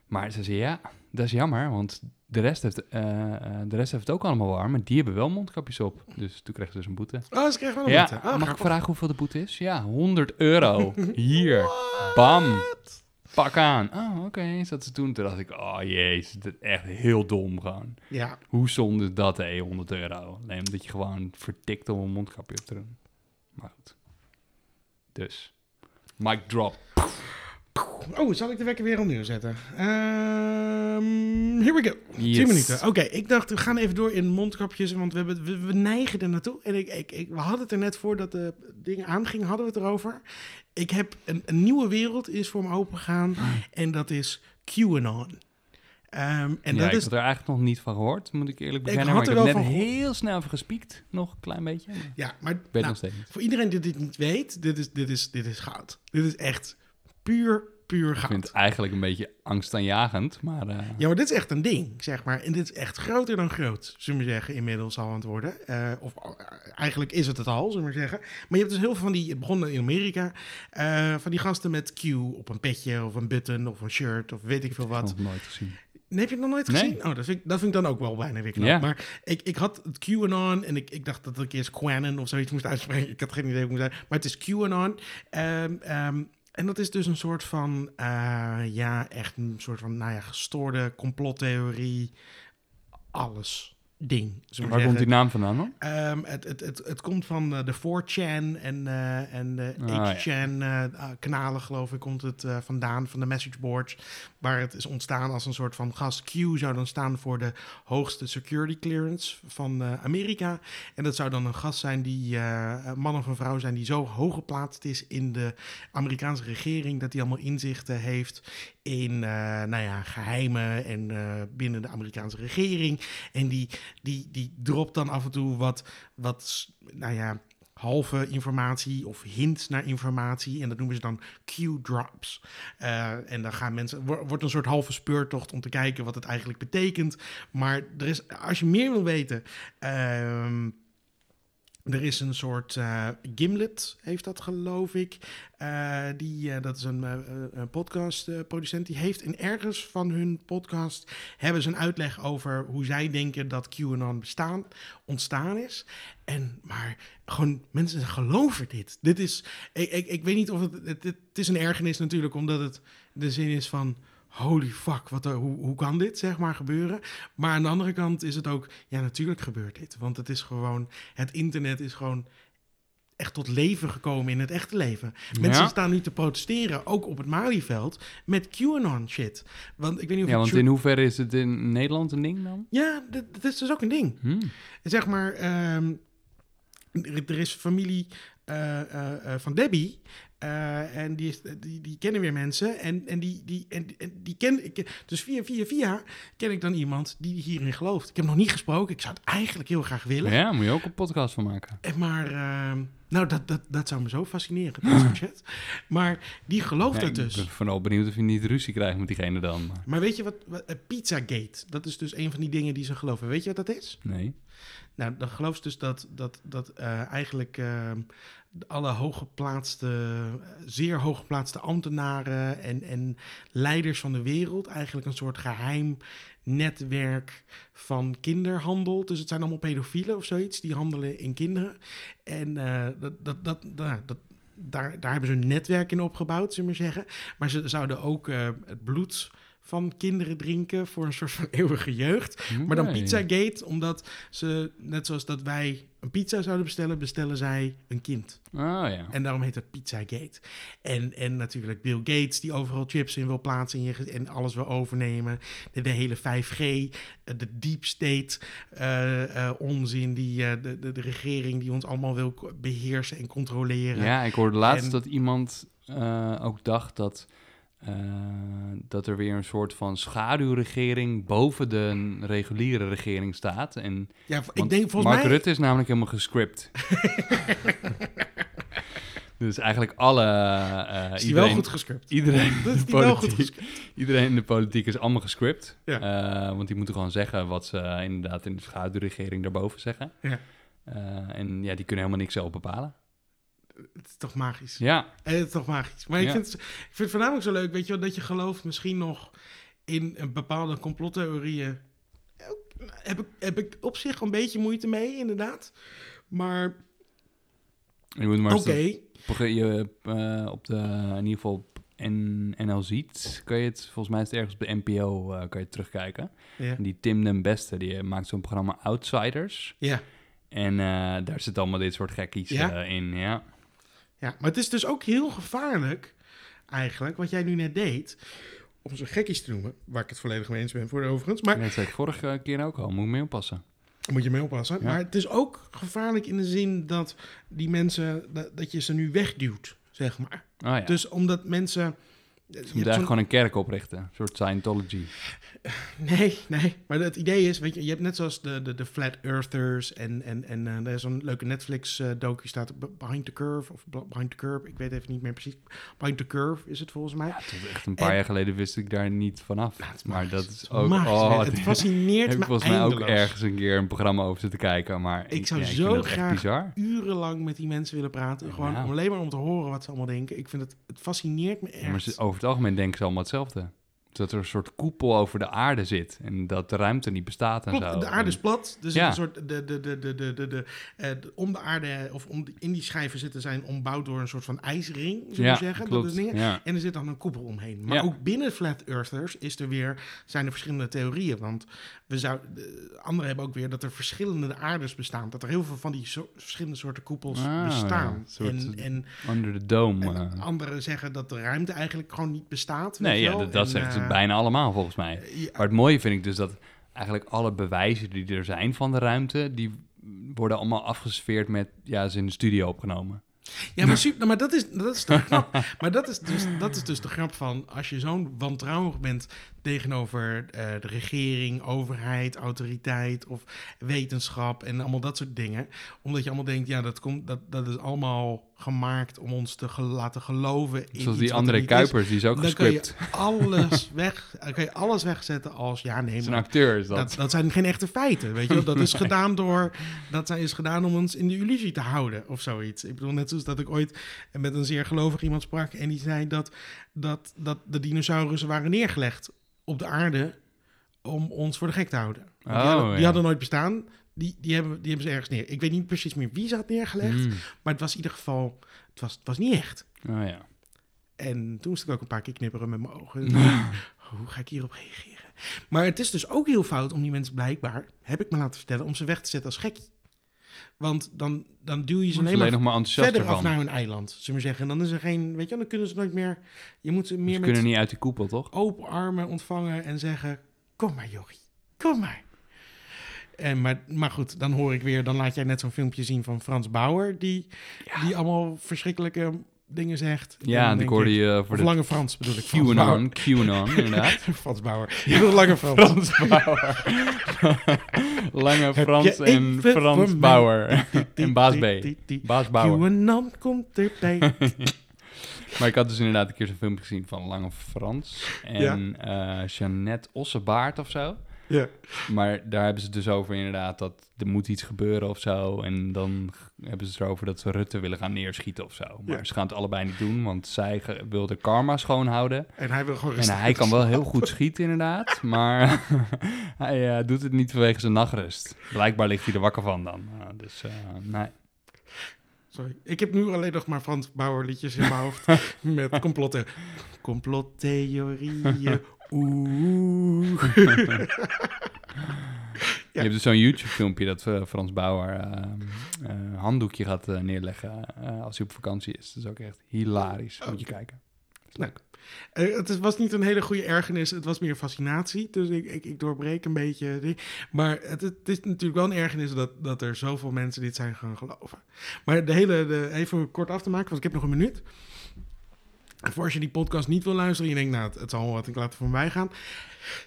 Maar ze zei, ja, dat is jammer, want de rest, heeft, eh, eh, de rest heeft het ook allemaal warm. Maar die hebben wel mondkapjes op. Dus toen kreeg ze dus een boete. Oh, ze kregen wel een Ja, boete. Oh, mag ik vragen hoeveel de boete is? Ja, 100 euro. Hier, bam, pak aan. Oh, oké, zat ze toen. Toen dacht ik, oh jezus, dit is echt heel dom gewoon. Ja, Hoe zonde dat, hé, 100 euro? Alleen omdat je gewoon vertikt om een mondkapje op te doen. Maar goed. Dus, mic drop. Oh, zal ik de wekker weer opnieuw zetten? Ehm here we go. Yes. 10 minuten. Oké, ik dacht, we gaan even door in mondkapjes, want we, hebben, we, we neigen er naartoe. En ik, ik, ik, we hadden het er net voordat de dingen aangingen, hadden we het erover. Ik heb een, een nieuwe wereld is voor me opengegaan en dat is QAnon. Ehm, en ja, dat ik is had er eigenlijk nog niet van gehoord, moet ik eerlijk Ik bekennen. had maar er ik heb wel net heel snel even gespiekt. Nog een klein beetje. maar Ik ja, maar nou, voor iedereen die dit niet weet, dit is, dit is, dit is goud. Dit is echt puur, puur Ik vind goud. het eigenlijk een beetje angstaanjagend, maar... eh, Ja, maar dit is echt een ding, zeg maar. En dit is echt groter dan groot, zullen we zeggen, inmiddels al aan het worden. Eh, of eh, eigenlijk is het het al, zullen we zeggen. Maar je hebt dus heel veel van die, het begon in Amerika, van die gasten met Q op een petje of een button of een shirt of weet ik veel wat. nog nooit gezien. Nee, heb je het nog nooit Nee. gezien? Oh, dat vind, ik, dat vind ik dan ook wel bijna weer knap. Maar ik, ik had het QAnon en ik, ik dacht dat ik eerst Quanon of zoiets moest uitspreken. Ik had geen idee hoe het moest. Maar het is QAnon. Ehm, ehm, en dat is dus een soort van, eh, ja, echt een soort van, nou ja, gestoorde complottheorie. Alles ding. Waar zeggen. komt die naam vandaan dan? Ehm, het, het, het, het komt van eh, de 4chan en, eh, en de Ah, ja. 8chan eh, ah, kanalen, geloof ik, komt het vandaan, van de messageboards, waar het is ontstaan als een soort van gas. Q zou dan staan voor de hoogste security clearance van eh, Amerika. En dat zou dan een gast zijn die, een man of een vrouw zijn, die zo hoog geplaatst is in de Amerikaanse regering, dat hij allemaal inzichten heeft in, eh, nou ja, geheimen en binnen de Amerikaanse regering. En die, die, die dropt dan af en toe wat, wat nou ja, halve informatie of hints naar informatie. En dat noemen ze dan Q-drops. Eh, en dan gaan mensen, wo- wordt een soort halve speurtocht om te kijken wat het eigenlijk betekent. Maar er is, als je meer wil weten, ehm, er is een soort eh, Gimlet, heeft dat geloof ik. Eh, die, eh, dat is een, een podcastproducent. die heeft in ergens van hun podcast... hebben ze een uitleg over hoe zij denken dat QAnon bestaan, ontstaan is. En, maar gewoon, mensen geloven dit. Dit is, ik, ik, ik weet niet of het, het... Het is een ergernis natuurlijk, omdat het de zin is van... Holy fuck, wat er, hoe, hoe kan dit zeg maar gebeuren? Maar aan de andere kant is het ook, ja, natuurlijk gebeurt dit. Want het is gewoon, het internet is gewoon echt tot leven gekomen in het echte leven. Mensen Ja. staan nu te protesteren, ook op het Malieveld, met QAnon shit. Want ik weet niet of Ja, want in hoeverre is het in Nederland een ding dan? Ja, dat, dat is dus ook een ding. Hm. Zeg maar, ehm, er, er is familie eh, eh, eh, van Debbie. Eh, en die, die, die kennen weer mensen. En, en die, die, en, en die ken ik. Dus via, via, via ken ik dan iemand die hierin gelooft. Ik heb nog niet gesproken. Ik zou het eigenlijk heel graag willen. Ja, moet je ook een podcast van maken. Maar, ehm, nou, dat, dat, dat zou me zo fascineren. Dat soort shit. Maar die gelooft Ja, het ik dus. ben vooral benieuwd of je niet ruzie krijgt met diegene dan. maar- Maar weet je wat, wat eh, Pizzagate, dat is dus een van die dingen die ze geloven. Weet je wat dat is? Nee. Nou, dan geloof ze dus dat, dat, dat eh, eigenlijk eh, alle hooggeplaatste, zeer hooggeplaatste ambtenaren en, en leiders van de wereld eigenlijk een soort geheim netwerk van kinderhandel. Dus het zijn allemaal pedofielen of zoiets, die handelen in kinderen. En eh, dat, dat, dat, nou, dat, daar, daar hebben ze een netwerk in opgebouwd, zullen we maar zeggen. Maar ze zouden ook eh, het bloed van kinderen drinken voor een soort van eeuwige jeugd. Maar dan. Pizzagate, omdat ze, net zoals dat wij een pizza zouden bestellen, bestellen zij een kind. Oh ja. En daarom heet het Pizzagate. En, en natuurlijk Bill Gates, die overal chips in wil plaatsen in en alles wil overnemen. De, de hele 5G, eh, de deep state eh, onzin, die, de, de, de regering die ons allemaal wil beheersen en controleren. Ja, ik hoorde laatst En- dat iemand ook dacht dat, eh, dat er weer een soort van schaduwregering boven de reguliere regering staat. En, Ja, ik denk volgens Mark mij... Rutte is namelijk helemaal gescript. dus eigenlijk alle... eh, is die iedereen, wel goed gescript. Iedereen, Dat is in de die wel goed politiek- gescript. iedereen in de politiek is allemaal gescript. Ja. Eh, want die moeten gewoon zeggen wat ze inderdaad in de schaduwregering daarboven zeggen. Ja. En ja, die kunnen helemaal niks zelf bepalen. Het is toch magisch. Ja, Het is toch magisch. Maar ik, vind, het- ik vind het voornamelijk zo leuk, weet je wel, dat je gelooft misschien nog in een bepaalde complottheorieën. Heb ik, heb ik op zich een beetje moeite mee, inderdaad. Maar je moet maar oké. je, eh, op de, in ieder geval op N- NL Ziet, kan je het, volgens mij is het ergens op de NPO, eh, kan je terugkijken. Ja. En die Tim den Beste, die eh, maakt zo'n programma Outsiders. Ja. En daar zit allemaal dit soort gekkies Ja? in, ja. Ja, maar het is dus ook heel gevaarlijk, eigenlijk, wat jij nu net deed. Om ze gekkies te noemen, waar ik het volledig mee eens ben voor de overigens. Maar Dat zei ik vorige keer ook al, moet ik mee oppassen. Moet je mee oppassen. Ja. Maar het is ook gevaarlijk in de zin dat die mensen, dat, dat je ze nu wegduwt, zeg maar. Oh ja. Dus omdat mensen je Ze moeten eigenlijk gewoon een kerk oprichten. Een soort Scientology. Nee, nee. Maar het idee is, weet je, je hebt net zoals de, de, de Flat Earthers en, en, en eh, er is zo'n leuke Netflix-docu staat, Be- Behind the Curve of Be- Behind the Curve, ik weet even niet meer precies. Behind the Curve is het volgens mij. Ja, echt een paar En- jaar geleden wist ik daar niet vanaf. Nou, maar magisch. dat is ook... magisch, oh, het fascineert heb ik me volgens mij ook ergens een keer een programma over zitten kijken. Maar Ik zou ja, zo graag urenlang met die mensen willen praten. Gewoon Ja. om alleen maar om te horen wat ze allemaal denken. Ik vind het, het fascineert me Ja, maar echt. ze- over het algemeen denken ze allemaal hetzelfde. Dat er een soort koepel over de aarde zit. En dat de ruimte niet bestaat en Klopt, zo. de aarde is plat. Dus Ja. een soort de, de, de, de, de, de, de, eh, de- om de aarde of om, in die schijven zitten zijn ombouwd door een soort van ijsring, ja, we zeggen. klopt. Dat is dingen. Ja. En er zit dan een koepel omheen. Maar ook binnen Flat Earthers is er weer, zijn er verschillende theorieën. Want we zou, de, anderen hebben ook weer dat er verschillende aardes bestaan. Dat er heel veel van die verschillende soorten koepels Ah, bestaan. En, en, Under the dome. en anderen zeggen dat de ruimte eigenlijk gewoon niet bestaat. nee, je ja, dat, dat En, zeggen ze eh, bijna allemaal volgens mij. ja, Maar het mooie vind ik dus dat eigenlijk alle bewijzen die er zijn van de ruimte... die worden allemaal afgesfeerd met... ja, ze in de studio opgenomen. Ja, maar, super, maar dat is, dat is toch knap. maar dat is, dus, dat is dus de grap van als je zo'n wantrouwig bent tegenover eh, de regering, overheid, autoriteit of wetenschap en allemaal dat soort dingen. Omdat je allemaal denkt, ja, dat, komt, dat, dat is allemaal gemaakt om ons te laten geloven in Zoals iets die er is. Kuipers, die is ook Dan kan je gescript. alles weg, kan je alles wegzetten als ja, nee, maar acteur, is dat. dat, dat zijn geen echte feiten, weet je. Dat is gedaan door... Dat is gedaan om ons in de illusie te houden of zoiets. Ik bedoel, net zoals dat ik ooit met een zeer gelovig iemand sprak... en die zei dat, dat, dat de dinosaurussen waren neergelegd op de aarde... om ons voor de gek te houden. Die, Oh, die hadden nooit bestaan. Die, die, hebben, die hebben ze ergens neer. Ik weet niet precies meer wie ze had neergelegd... Mm. maar het was in ieder geval... Het was, het was niet echt. Oh ja. En toen moest ik ook een paar keer knipperen met mijn ogen. Hoe ga ik hierop reageren? Maar het is dus ook heel fout om die mensen blijkbaar, heb ik me laten vertellen, om ze weg te zetten als gekkie. Want dan, dan duw je ze Ze alleen nog maar verder af naar hun eiland, zullen we zeggen. En dan is er geen, weet je, dan kunnen ze nooit meer, je moet ze meer Ze met kunnen niet uit die koepel, toch? open armen ontvangen en zeggen, kom maar Jochie, kom maar. En maar, maar goed, dan hoor ik weer, dan laat jij net zo'n filmpje zien van Frans Bauer, die, die allemaal verschrikkelijke dingen zegt. En Ja, die denk hoorde ik- je eh, voor de Lange Frans bedoel ik. Frans Bauer. QAnon, QAnon, inderdaad. Frans Bauer. Je wil Lange Frans. Bauer. Lange Frans en Frans? Bauer. en Baas B. Baas Bauer. QAnon komt erbij. Maar ik had dus inderdaad een keer zo'n filmpje gezien van Lange Frans en eh Jeannette Ossebaard of zo. Ja. Maar daar hebben ze het dus over inderdaad dat er moet iets gebeuren of zo. En dan hebben ze het erover dat ze Rutte willen gaan neerschieten of zo. Maar Ja. ze gaan het allebei niet doen, want zij wil de karma schoonhouden. En hij wil gewoon En hij kan wel heel goed schieten inderdaad, maar hij eh, doet het niet vanwege zijn nachtrust. Blijkbaar ligt hij er wakker van dan. Uh, dus eh, nee. Sorry. Ik heb nu alleen nog maar Frans Bauer liedjes in mijn hoofd. met complotten. Complottheorieën. Oeh. Je hebt dus zo'n YouTube-filmpje dat eh, Frans Bauer een handdoekje gaat neerleggen als hij op vakantie is. Dat is ook echt hilarisch. Moet je kijken. Nou, eh, het was niet een hele goede ergernis, het was meer fascinatie. Dus ik, ik, ik doorbreek een beetje. Maar het, het is natuurlijk wel een ergernis dat, dat er zoveel mensen dit zijn gaan geloven. Maar de hele, de, even kort af te maken, want ik heb nog een minuut. Voor als je die podcast niet wil luisteren, en je denkt, nou, het, het zal wel wat ik laat van mij gaan.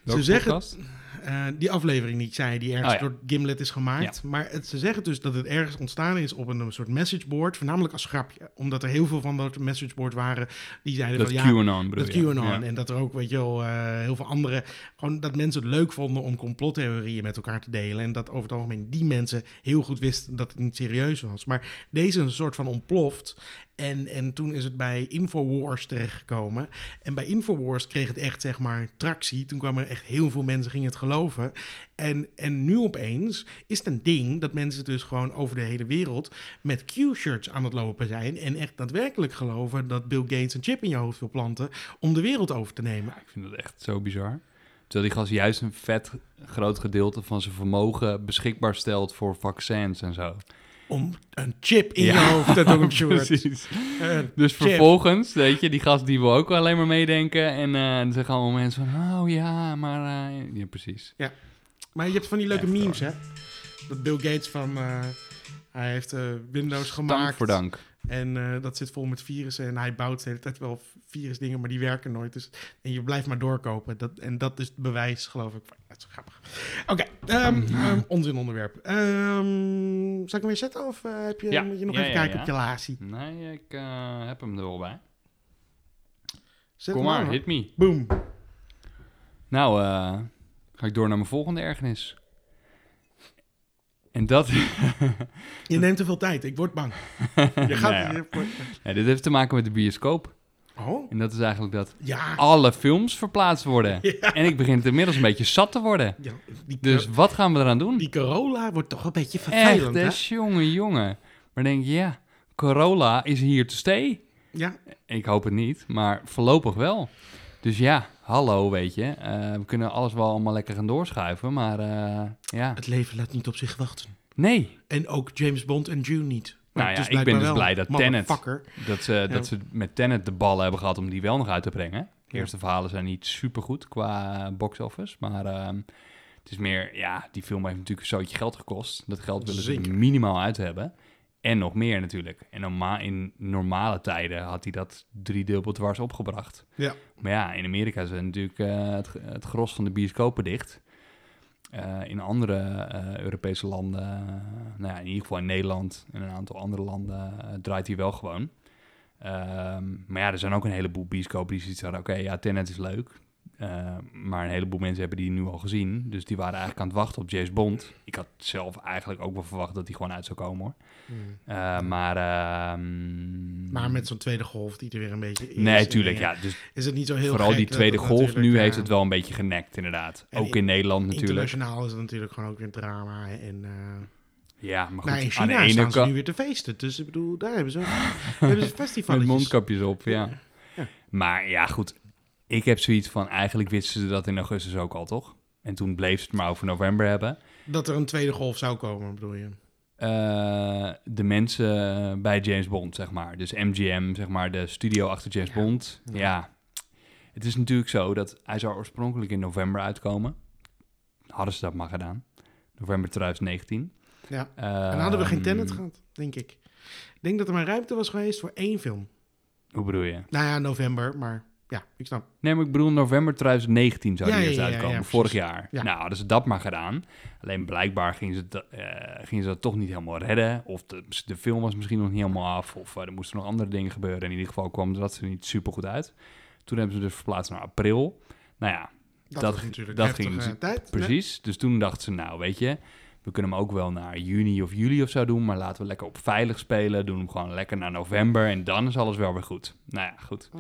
Welke zeggen- podcast? Eh, die aflevering die ik zei, die ergens Oh ja. door Gimlet is gemaakt. Maar het, ze zeggen dus dat het ergens ontstaan is op een, een soort messageboard, voornamelijk als grapje. Omdat er heel veel van dat messageboard waren die zeiden Dat van ja, QAnon dat? QAnon. Ja. En dat er ook, weet je wel, eh, heel veel andere... Gewoon dat mensen het leuk vonden om complottheorieën met elkaar te delen. En dat over het algemeen die mensen heel goed wisten dat het niet serieus was. Maar deze is een soort van ontploft. En, en toen is het bij Infowars terechtgekomen. En bij Infowars kreeg het echt, zeg maar, tractie. Toen kwamen er echt heel veel mensen gingen het geloven. En, en nu opeens is het een ding dat mensen dus gewoon over de hele wereld met Q-shirts aan het lopen zijn. En echt daadwerkelijk geloven dat Bill Gates een chip in je hoofd wil planten om de wereld over te nemen. Ik vind dat echt zo bizar. Terwijl die gast juist een vet groot gedeelte van zijn vermogen beschikbaar stelt voor vaccins en zo. Om een chip in Ja, je hoofd te doen. Precies. Dus chip. vervolgens, weet je, die gast die wil ook alleen maar meedenken. En eh, dan zeggen allemaal mensen van, oh ja, maar... eh, ja, precies. Maar je hebt van die leuke Echt, memes, hoor. hè? Dat Bill Gates van... eh, hij heeft Windows Dank gemaakt. voor dank. En eh, dat zit vol met virussen. En hij bouwt de hele tijd wel virusdingen, maar die werken nooit. Dus, en je blijft maar doorkopen. Dat, en dat is het bewijs, geloof ik. Dat is grappig. Oké, ehm, ehm, onzin onderwerp. Ehm zal ik hem weer zetten? Of eh, heb je, Ja. moet je nog Ja, even ja, kijken ja. op je latie? Nee, ik eh, heb hem er wel bij. Zet Kom maar, aan, hit me. Boom. Nou, eh, ga ik door naar mijn volgende ergernis. En dat... Je neemt te veel tijd. Ik word bang. Je gaat... Nou ja. dit heeft te maken met de bioscoop. Oh, En dat is eigenlijk dat ja. alle films verplaatst worden. Ja. En ik begin het inmiddels een beetje zat te worden. ja Dus wat gaan we eraan doen? die Corolla wordt toch een beetje Echt, vervelend, hè? hè? Jongen, jongen. Maar denk je, ja, Corolla is hier te stay. Ja, Ik hoop het niet, maar voorlopig wel. Dus ja, hallo, weet je. Eh, we kunnen alles wel allemaal lekker gaan doorschuiven, maar eh, ja. het leven laat niet op zich wachten. Nee, En ook James Bond en June niet. Maar Nou ja, ik ben dus wel. blij dat Tenet- dat ze, dat ze met Tenet de ballen hebben gehad om die wel nog uit te brengen. De eerste verhalen zijn niet super goed qua box office, maar ehm, het is meer, ja, die film heeft natuurlijk een zootje geld gekost. Dat geld willen ze Zeker. minimaal uit hebben. En nog meer natuurlijk. En norma in normale tijden had hij dat driedubbel dwars opgebracht. Ja. Maar ja, in Amerika zijn natuurlijk eh, het, het gros van de bioscopen dicht. Eh, in andere eh, Europese landen, nou ja, in ieder geval in Nederland en een aantal andere landen, draait hij wel gewoon. Ehm, maar ja, er zijn ook een heleboel bioscopen die zoiets hadden, oké, ja, Tenet is leuk. Eh, maar een heleboel mensen hebben die nu al gezien. Dus die waren eigenlijk aan het wachten op James Bond. Ik had zelf eigenlijk ook wel verwacht dat hij gewoon uit zou komen hoor. Hmm. Eh, maar... ehm, Maar met zo'n tweede golf die er weer een beetje is. Nee, tuurlijk, ja. Dus Is het niet zo heel vooral gek die tweede golf nu heeft het wel een beetje genekt, inderdaad. en Ook in- in Nederland natuurlijk. Internationaal is het natuurlijk gewoon ook weer drama. En, eh Ja, maar goed, nou, in aan de ene staan ze nu kant... weer te feesten. Dus ik bedoel, daar hebben ze, hebben ze Met festivals. mondkapjes op, ja. Ja. Maar ja, goed. Ik heb zoiets van, eigenlijk wisten ze dat in augustus ook al, toch? En toen bleef ze het maar over november hebben. Dat er een tweede golf zou komen, bedoel je? Eh, de mensen bij James Bond, zeg maar. Dus MGM, zeg maar, de studio achter James Ja. Bond. Ja. Ja. Het is natuurlijk zo dat hij zou oorspronkelijk in november uitkomen. Hadden ze dat maar gedaan. November 2019. Ja. En dan hadden we geen Ehm, Tenet gehad, denk ik. Ik denk dat er maar ruimte was geweest voor één film. Hoe bedoel je? Nou ja, november, maar ja, ik snap. Nee, maar ik bedoel november 2019 zou die ja, eerst ja, uitkomen, ja, vorig jaar. Ja. Nou, hadden ze dat maar gedaan. Alleen blijkbaar gingen ze, dat, eh, gingen ze dat toch niet helemaal redden. Of de, de film was misschien nog niet helemaal af. Of eh, er moesten nog andere dingen gebeuren. In ieder geval kwam dat er niet super goed uit. Toen hebben ze dus verplaatst naar april. Nou ja, Dat, Dat- dat ging- tijd. precies. Dus toen dachten ze, nou weet je, we kunnen hem ook wel naar juni of juli of zo doen. Maar laten we lekker op veilig spelen. Doen hem gewoon lekker naar november. En dan is alles wel weer goed. Nou ja, goed.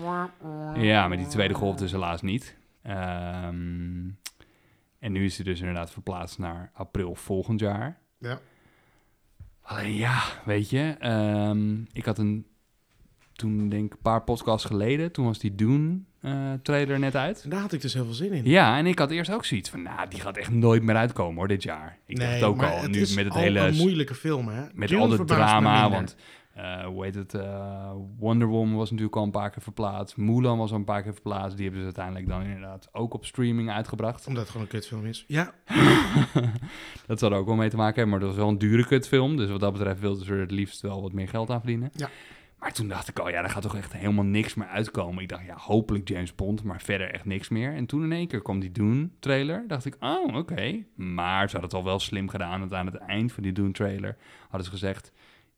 Ja, maar die tweede golf dus helaas niet. Ehm, en nu is hij dus inderdaad verplaatst naar april volgend jaar. Ja. Alleen ja, weet je, ehm, ik had een, toen denk ik een paar podcasts geleden, toen was die Dune eh, trailer net uit. Daar had ik dus heel veel zin in. Ja, en ik had eerst ook zoiets van, nou, die gaat echt nooit meer uitkomen hoor, dit jaar. Ik dacht ook maar al, nu is met het al hele een moeilijke film, hè? met Dune al het drama, want eh, hoe heet het, eh, Wonder Woman was natuurlijk al een paar keer verplaatst, Mulan was al een paar keer verplaatst, die hebben ze uiteindelijk dan inderdaad ook op streaming uitgebracht. Omdat het gewoon een kutfilm is. Ja, dat zal er ook wel mee te maken hebben, maar dat was wel een dure kutfilm, dus wat dat betreft wilden ze er het liefst wel wat meer geld aan verdienen. Ja. Maar toen dacht ik al, ja, daar gaat toch echt helemaal niks meer uitkomen. Ik dacht, ja, hopelijk James Bond, maar verder echt niks meer. En toen in één keer kwam die Dune-trailer. Dacht ik, oh, oké. Maar ze hadden het al wel slim gedaan. Want aan het eind van die Dune-trailer hadden ze gezegd...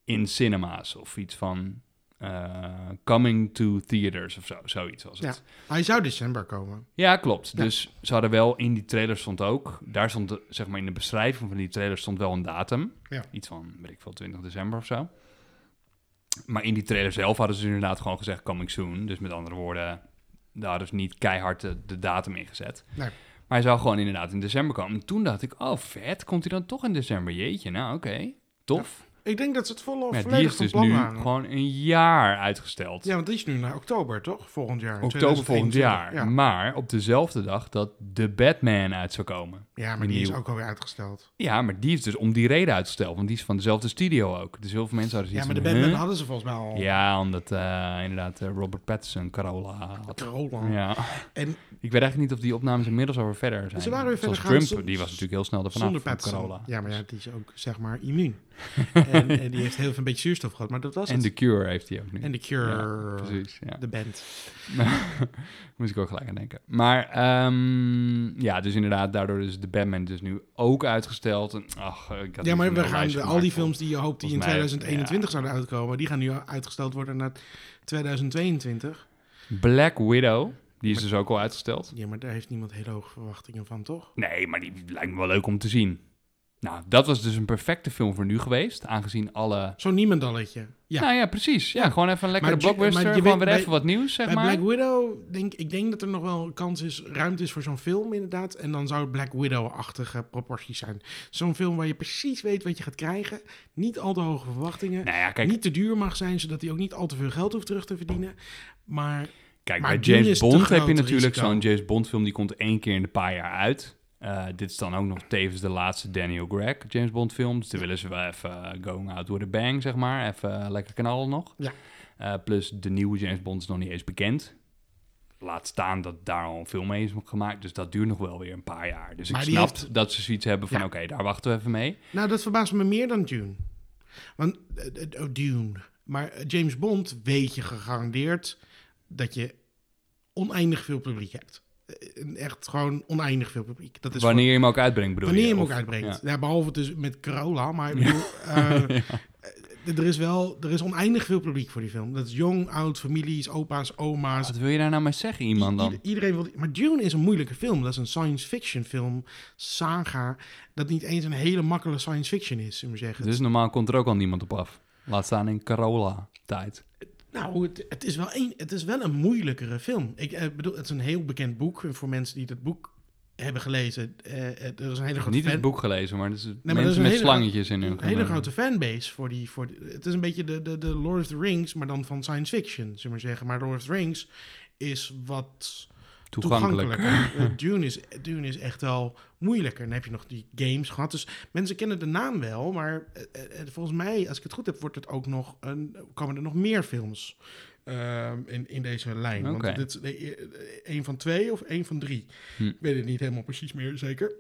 in cinema's of iets van... eh, coming to theaters of zo, zoiets was het. hij zou december komen. Ja, klopt. Ja. Dus ze hadden wel in die trailer stond ook, daar stond zeg maar in de beschrijving van die trailer stond wel een datum. Ja. Iets van, weet ik veel, 20 december of zo. Maar in die trailer zelf hadden ze inderdaad gewoon gezegd coming soon. Dus met andere woorden, daar hadden ze niet keihard de, de datum ingezet. Nee. Maar hij zou gewoon inderdaad in december komen. En toen dacht ik, oh vet, komt hij dan toch in december? Jeetje, nou oké, tof. Ik denk dat ze het volle Maar volledig die is van dus plan nu waren. gewoon een jaar uitgesteld. Ja, want die is nu naar oktober, toch? Volgend jaar. Oktober volgend 2021. jaar. Ja, Maar op dezelfde dag dat The Batman uit zou komen. ja maar die is ook alweer uitgesteld. Ja, maar die is dus om die reden uitgesteld. Want die is van dezelfde studio ook. Dus heel veel mensen hadden Ja, maar de Batman huh? hadden ze volgens mij al. Ja, omdat eh, inderdaad eh, Robert Pattinson Carola had. Corolla. Ja. En Ik weet eigenlijk niet of die opnames inmiddels alweer verder zijn. Ze waren weer Zoals verder gaan Trump, die was natuurlijk heel snel ervan zonder af. Carola. Ja, maar ja, die is ook zeg maar immuun. en, en die heeft heel veel een beetje zuurstof gehad, maar dat was En het. The Cure heeft hij ook nu. en de Cure, Ja, precies, ja. de band. Moest ik ook gelijk aan denken. Maar ehm, ja, dus inderdaad, daardoor is de Batman dus nu ook uitgesteld. En, ach, ik had Ja, maar we gaan al die films die je hoopt die in volgens mij, 2021 ja. zouden uitkomen, die gaan nu uitgesteld worden naar 2022. Black Widow, die is dus ook al uitgesteld. Ja, maar daar heeft niemand hele hoge verwachtingen van, toch? Nee, maar die lijkt me wel leuk om te zien. Nou, dat was dus een perfecte film voor nu geweest, aangezien alle... Zo'n niemendalletje. Ja. Nou ja, precies. Ja, Ja. gewoon even een lekkere blockbuster, maar je gewoon weet- weer bij- even wat nieuws, zeg Bij maar. Black Widow, denk ik denk dat er nog wel kans is, ruimte is voor zo'n film inderdaad. En dan zou het Black Widow-achtige proporties zijn. Zo'n film waar je precies weet wat je gaat krijgen. Niet al te hoge verwachtingen. Nou ja, kijk, Niet te duur mag zijn, zodat hij ook niet al te veel geld hoeft terug te verdienen. Maar Kijk, Maar bij James Bond heb je natuurlijk zo'n James Bond film die komt één keer in de paar jaar uit. Eh, dit is dan ook nog tevens de laatste Daniel Craig James Bond film. Dus dan willen ze wel even eh, going out with a bang, zeg maar. Even eh, lekker knallen nog. Ja. Plus de nieuwe James Bond is nog niet eens bekend. Laat staan dat daar al een film mee is gemaakt. Dus dat duurt nog wel weer een paar jaar. Dus Maar ik snap heeft- dat ze zoiets hebben van... Ja. oké, daar wachten we even mee. nou, dat verbaast me meer dan Dune. Want, oh, Dune. Maar James Bond weet je gegarandeerd dat je oneindig veel publiek hebt. Echt gewoon oneindig veel publiek. Dat is voor- Wanneer je hem ook uitbrengt, bedoel Wanneer je je? hem ook uitbrengt. ja. Ja. behalve dus met Corolla. Maar ik bedoel, eh, eh, er is wel er is oneindig veel publiek voor die film. Dat is jong, oud, families, opa's, oma's. Wat wil je daar nou mee zeggen, iemand dan? I- iedereen wil, maar Dune is een moeilijke film. Dat is een science fiction film, saga, dat niet eens een hele makkelijke science fiction is, zullen we zeggen. Dus normaal komt er ook al niemand op af. Laat staan in Carola-tijd. Nou, het, het, is wel een, het is wel een moeilijkere film. Ik eh, bedoel, het is een heel bekend boek. En Voor mensen die het boek hebben gelezen, eh, eh, er is een hele grote Niet fan- het boek gelezen, maar het is maar dat mensen met hele- slangetjes in hun een hele grote fanbase voor die, voor die- Het is een beetje de, de, de Lord of the Rings, maar dan van science fiction, zullen we maar zeggen. Maar Lord of the Rings is wat Toegankelijk. toegankelijker. Dune, is, Dune is echt wel moeilijker. Dan heb je nog die games gehad. Dus mensen kennen de naam wel, maar eh, eh, eh, volgens mij, als ik het goed heb, wordt het ook nog een, komen er nog meer films ehm, in, in deze lijn. Oké. Want dit is van twee of een van drie. Hm. Ik weet het niet helemaal precies meer zeker.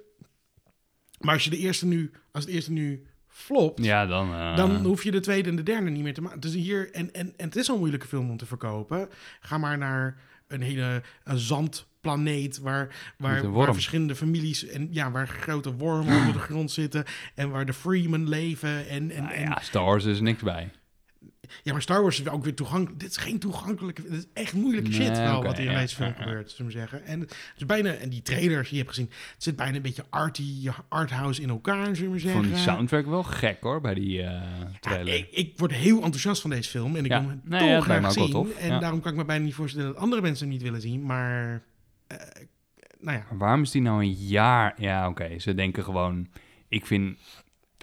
Maar als je de eerste nu, als de eerste nu flopt, Ja, dan... dan hoef je de tweede en de derde niet meer te maken. Dus hier, en, en, en het is al een moeilijke film om te verkopen. Ga maar naar een hele een zandplaneet waar, waar, verschillende families en ja, waar grote wormen onder de grond zitten en waar de Freemen leven. En, en, nou en- ja, Star Wars is niks bij. Ja, maar Star Wars is ook weer toegankelijk. Dit is geen toegankelijke. Dit is echt moeilijke Nee, shit wel oké, wat hier in ja, deze film ja, gebeurt, zullen we zeggen. En het is bijna en die trailers die je hebt gezien, het zit bijna een beetje arty, arthouse in elkaar, zullen we zeggen. vond die soundtrack wel gek hoor, bij die eh, Ja, trailer. ik, ik word heel enthousiast van deze film en ik wil hem Nee, toch graag zien. tof, En daarom kan ik me bijna niet voorstellen dat andere mensen hem niet willen zien. Maar, eh, nou ja, waarom is die nou een jaar... Ja, oké, ze denken gewoon... Ik vind...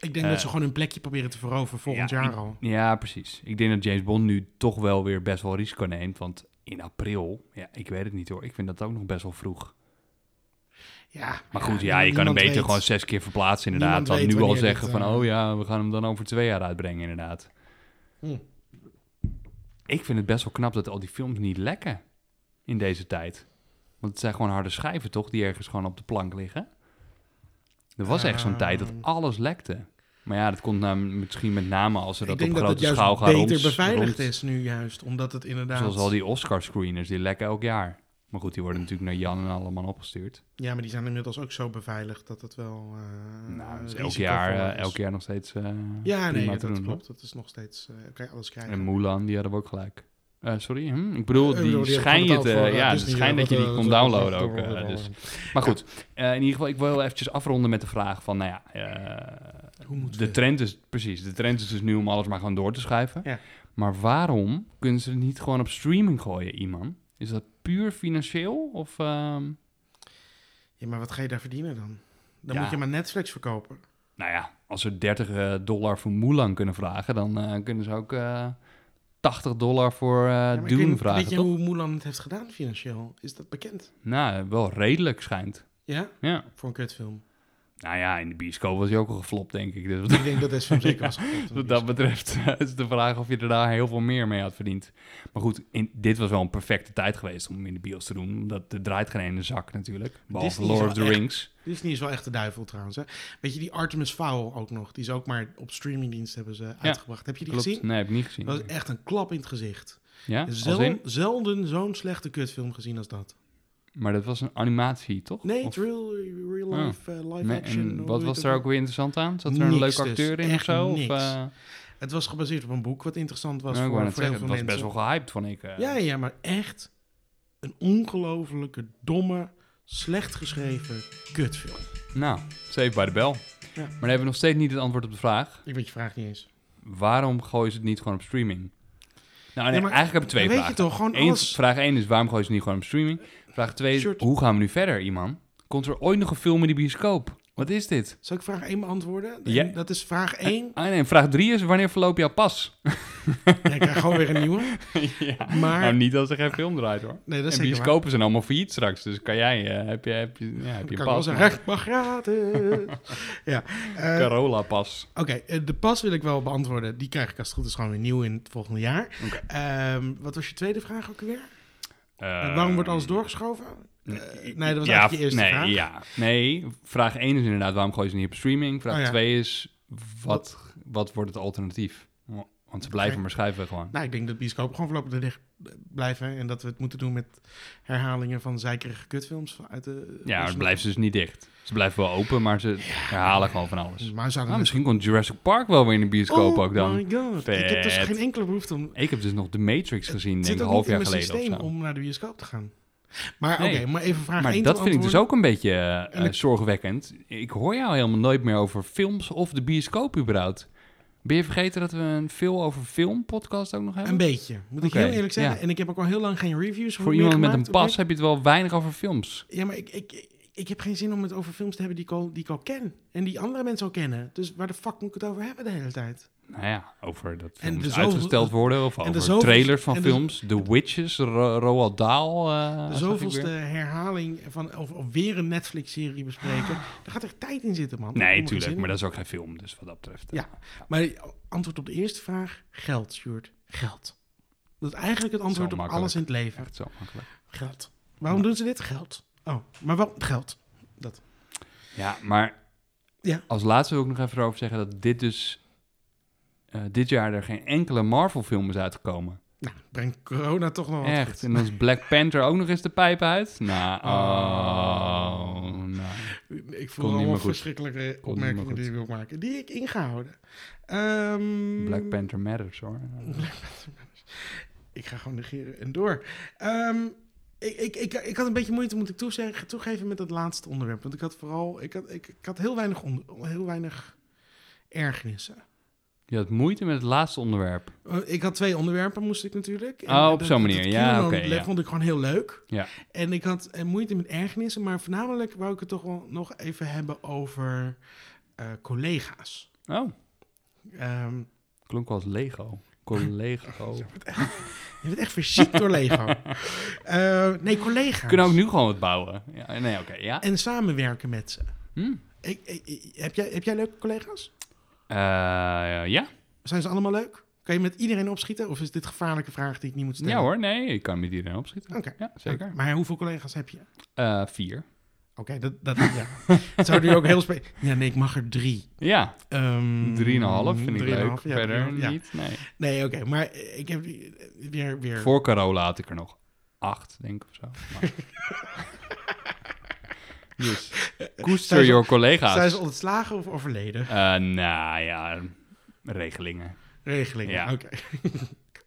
ik denk Eh, dat ze gewoon hun plekje proberen te veroveren volgend ja, jaar al. Ja, precies. Ik denk dat James Bond nu toch wel weer best wel risico neemt. Want in april... Ja, ik weet het niet hoor. Ik vind dat ook nog best wel vroeg. Ja, Maar goed, ja, je kan hem beter weet. gewoon zes keer verplaatsen inderdaad. Dan nu al zeggen dit, van... eh, Oh ja, we gaan hem dan over twee jaar uitbrengen inderdaad. Hm. Ik vind het best wel knap dat al die films niet lekken in deze tijd. Want het zijn gewoon harde schijven, toch? Die ergens gewoon op de plank liggen. Er was echt zo'n tijd dat Ehm. alles lekte. Maar ja, dat komt nou misschien met name als ze Ik dat denk op dat het grote juist schaal gaan beter rond- beveiligd rond- is nu juist, omdat het inderdaad... Zoals al die Oscar-screeners, die lekken elk jaar. Maar goed, die worden natuurlijk naar Jan en allemaal opgestuurd. Ja, maar die zijn inmiddels ook zo beveiligd dat het wel eh nou, dus elk jaar, eh, elk jaar nog steeds eh Ja, nee, dat doen, klopt. Dat is nog steeds... kan je alles krijgen. En Mulan, die hadden we ook gelijk. Sorry, hm? ik bedoel, Ik die bedoel, die schijn je gewoon te... betaald voor, ja, het schijnt dat je die kon downloaden ook. dus. Maar goed, in ieder geval, ik wil eventjes afronden met de vraag van, nou ja... Hoe de trend is, precies, de trend is dus nu om alles maar gewoon door te schuiven. Ja. Maar waarom kunnen ze het niet gewoon op streaming gooien, iemand? Is dat puur financieel? Of, ehm, Ja, maar wat ga je daar verdienen dan? Dan Ja. moet je maar Netflix verkopen. nou ja, als ze 30 eh, dollar voor Mulan kunnen vragen, dan eh, kunnen ze ook eh 80 dollar voor Ja, ik Dune weet, vragen, weet je toch? hoe Mulan het heeft gedaan financieel? Is dat bekend? Nou, wel redelijk schijnt. Ja? Ja. Voor een kutfilm. Nou ja, in de bioscoop was hij ook al geflopt, denk ik. Dus Ik denk dat deze film zeker was geflopt. wat dat betreft is de vraag of je er daar heel veel meer mee had verdiend. Maar goed, in, dit was wel een perfecte tijd geweest om in de bios te doen. Omdat er draait geen ene zak natuurlijk. Behalve is Lord of the echt- Rings. Disney is wel echt de duivel trouwens. Hè? Weet je, die Artemis Fowl ook nog. Die is ook maar op streamingdienst hebben ze uitgebracht. Heb je die Klopt. gezien? Nee, heb ik niet gezien. Dat was echt een klap in het gezicht. Ja, zelden zo'n slechte kutfilm gezien als dat. Maar dat was een animatie, toch? Nee, Of- real, real Oh. life, eh, live Nee, action. en wat was daar ook? weer interessant aan? Zat er een leuke dus. acteur in of zo? Of, niks. eh, Het was gebaseerd op een boek wat interessant was nou, voor, voor zeggen, het was best wel gehyped, vond ik. eh. Ja, ja, maar echt een ongelofelijke, domme, slecht geschreven kutfilm. Nou, save by the bell. Ja. Maar dan hebben we nog steeds niet het antwoord op de vraag. Ik weet je vraag niet eens. Waarom gooien ze het niet gewoon op streaming? Nou, nee, Ja, maar eigenlijk heb ik twee weet je vragen. toch, gewoon Eén- alles- Vraag 1 is, waarom gooien ze het niet gewoon op streaming? Vraag 2 is, Shirt. hoe gaan we nu verder, iemand? Komt er ooit nog een film in de bioscoop? Wat is dit? Zal ik vraag 1 beantwoorden? Ja. Dat is vraag 1. Ah, nee, vraag 3 is, wanneer verloopt jouw pas? Jij krijgt gewoon weer een nieuwe. ja, Maar- nou, niet als er geen film draait, hoor. Nee, dat is en bioscopen zijn allemaal failliet straks, dus kan jij, eh, heb je, heb je, ja, heb je Ik kan pas? zeggen, recht maar gratis. ja. eh, Carola-pas. Oké, eh, de pas wil ik wel beantwoorden. Die krijg ik als het goed is gewoon weer nieuw in het volgende jaar. Oké. Ehm, wat was je tweede vraag ook weer? Waarom wordt alles doorgeschoven? Eh, nee, dat was ja, eigenlijk je eerste nee, vraag. Ja, nee, vraag 1 is inderdaad, waarom gooien ze niet op streaming? Vraag Oh, ja. 2 is, wat, wat wordt het alternatief? Want ze blijven maar schrijven gewoon. Nou, ik denk dat bioscopen gewoon voorlopig dicht blijven. En dat we het moeten doen met herhalingen van zeikerige kutfilms uit de... Ja, maar het blijft dus niet dicht. Ze blijven wel open, maar ze herhalen gewoon van alles. Maar zouden Nou, we misschien komt Jurassic Park wel weer in de bioscoop oh ook dan. my god. Ik heb dus geen enkele behoefte om... Ik heb dus nog The Matrix gezien, Het denk ik, een half jaar geleden of systeem zo. om naar de bioscoop te gaan. Maar oké, Nee. maar even vraag Maar 1 dat vind ik dus ook een beetje eh, zorgwekkend. Ik hoor jou helemaal nooit meer over films of de bioscoop überhaupt. Ben je vergeten dat we een veel over film podcast ook nog hebben? Een beetje, moet ik Oké, heel eerlijk zeggen. ja. En ik heb ook al heel lang geen reviews Voor meer iemand met een pas oké? heb je het wel weinig over films. Ja, maar ik, ik, ik heb geen zin om het over films te hebben die ik, al, die ik al ken. En die andere mensen al kennen. Dus waar de fuck moet ik het over hebben de hele tijd? Nou ja, over dat En films zoveel- uitgesteld worden of over zoveel- trailers van de- films. The Witches, Ro- Roald Dahl. eh, De zoveelste herhaling van of, of weer een Netflix-serie bespreken. Daar gaat echt tijd in zitten, man. Nee, tuurlijk, maar dat is ook geen film, dus wat dat betreft. Ja. Maar antwoord op de eerste vraag, geld, Sjoerd. Geld. Dat is eigenlijk het antwoord op alles in het leven. Echt zo makkelijk. Geld. Waarom doen ze dit? Geld. Oh, maar wel geld. Ja, maar Ja. als laatste wil ik nog even erover zeggen dat dit dus... eh, dit jaar er geen enkele Marvel-film is uitgekomen. Nou, brengt corona toch nog wat Echt. goed. En dan is Black Panther ook nog eens de pijp uit. Nou, Oh. oh, nou. Ik voel allemaal verschrikkelijke Kon opmerkingen die ik wil maken. Die ik ingehouden. Ehm, Black Panther matters, hoor. Ik ga gewoon negeren en door. Ehm, ik, ik, ik, ik had een beetje moeite, moet ik toezeggen, toegeven, met het laatste onderwerp. Want ik had vooral, ik had, ik, ik had heel, weinig onder, heel weinig ergernissen. Je had moeite met het laatste onderwerp. Uh, Ik had twee onderwerpen, moest ik natuurlijk. Oh, op zo'n manier. Ja, oké, ja. vond ik gewoon heel leuk. Ja. En ik had eh, moeite met ergernissen, maar voornamelijk wou ik het toch wel nog even hebben over eh, collega's. Oh, Ehm, klonk wel als Lego. Collega. je bent echt verziekt door Lego. Eh, nee, collega's. We kunnen ook nu gewoon wat bouwen. Ja, nee, oké, ja. En samenwerken met ze. Hm. Ik- heb, jij, heb jij leuke collega's? Eh, ja. Zijn ze allemaal leuk? Kan je met iedereen opschieten? Of is dit gevaarlijke vraag die ik niet moet stellen? ja hoor, nee, ik kan met iedereen opschieten. Oké. Ja, zeker. Maar hoeveel collega's heb je? Eh, vier. Oké, dat, dat ja. Het zou nu ook heel spe... Ja, nee, ik mag er drie. Ja, Ehm, drieënhalf vind ik leuk. ja, Verder ja. niet, nee. Nee, oké, maar ik heb weer... weer Voor Carola had ik er nog acht, denk ik, of zo. Maar- dus, koester ze- your collega's. Zijn ze ontslagen of overleden? Eh, nou ja, regelingen. Regelingen, Ja. oké.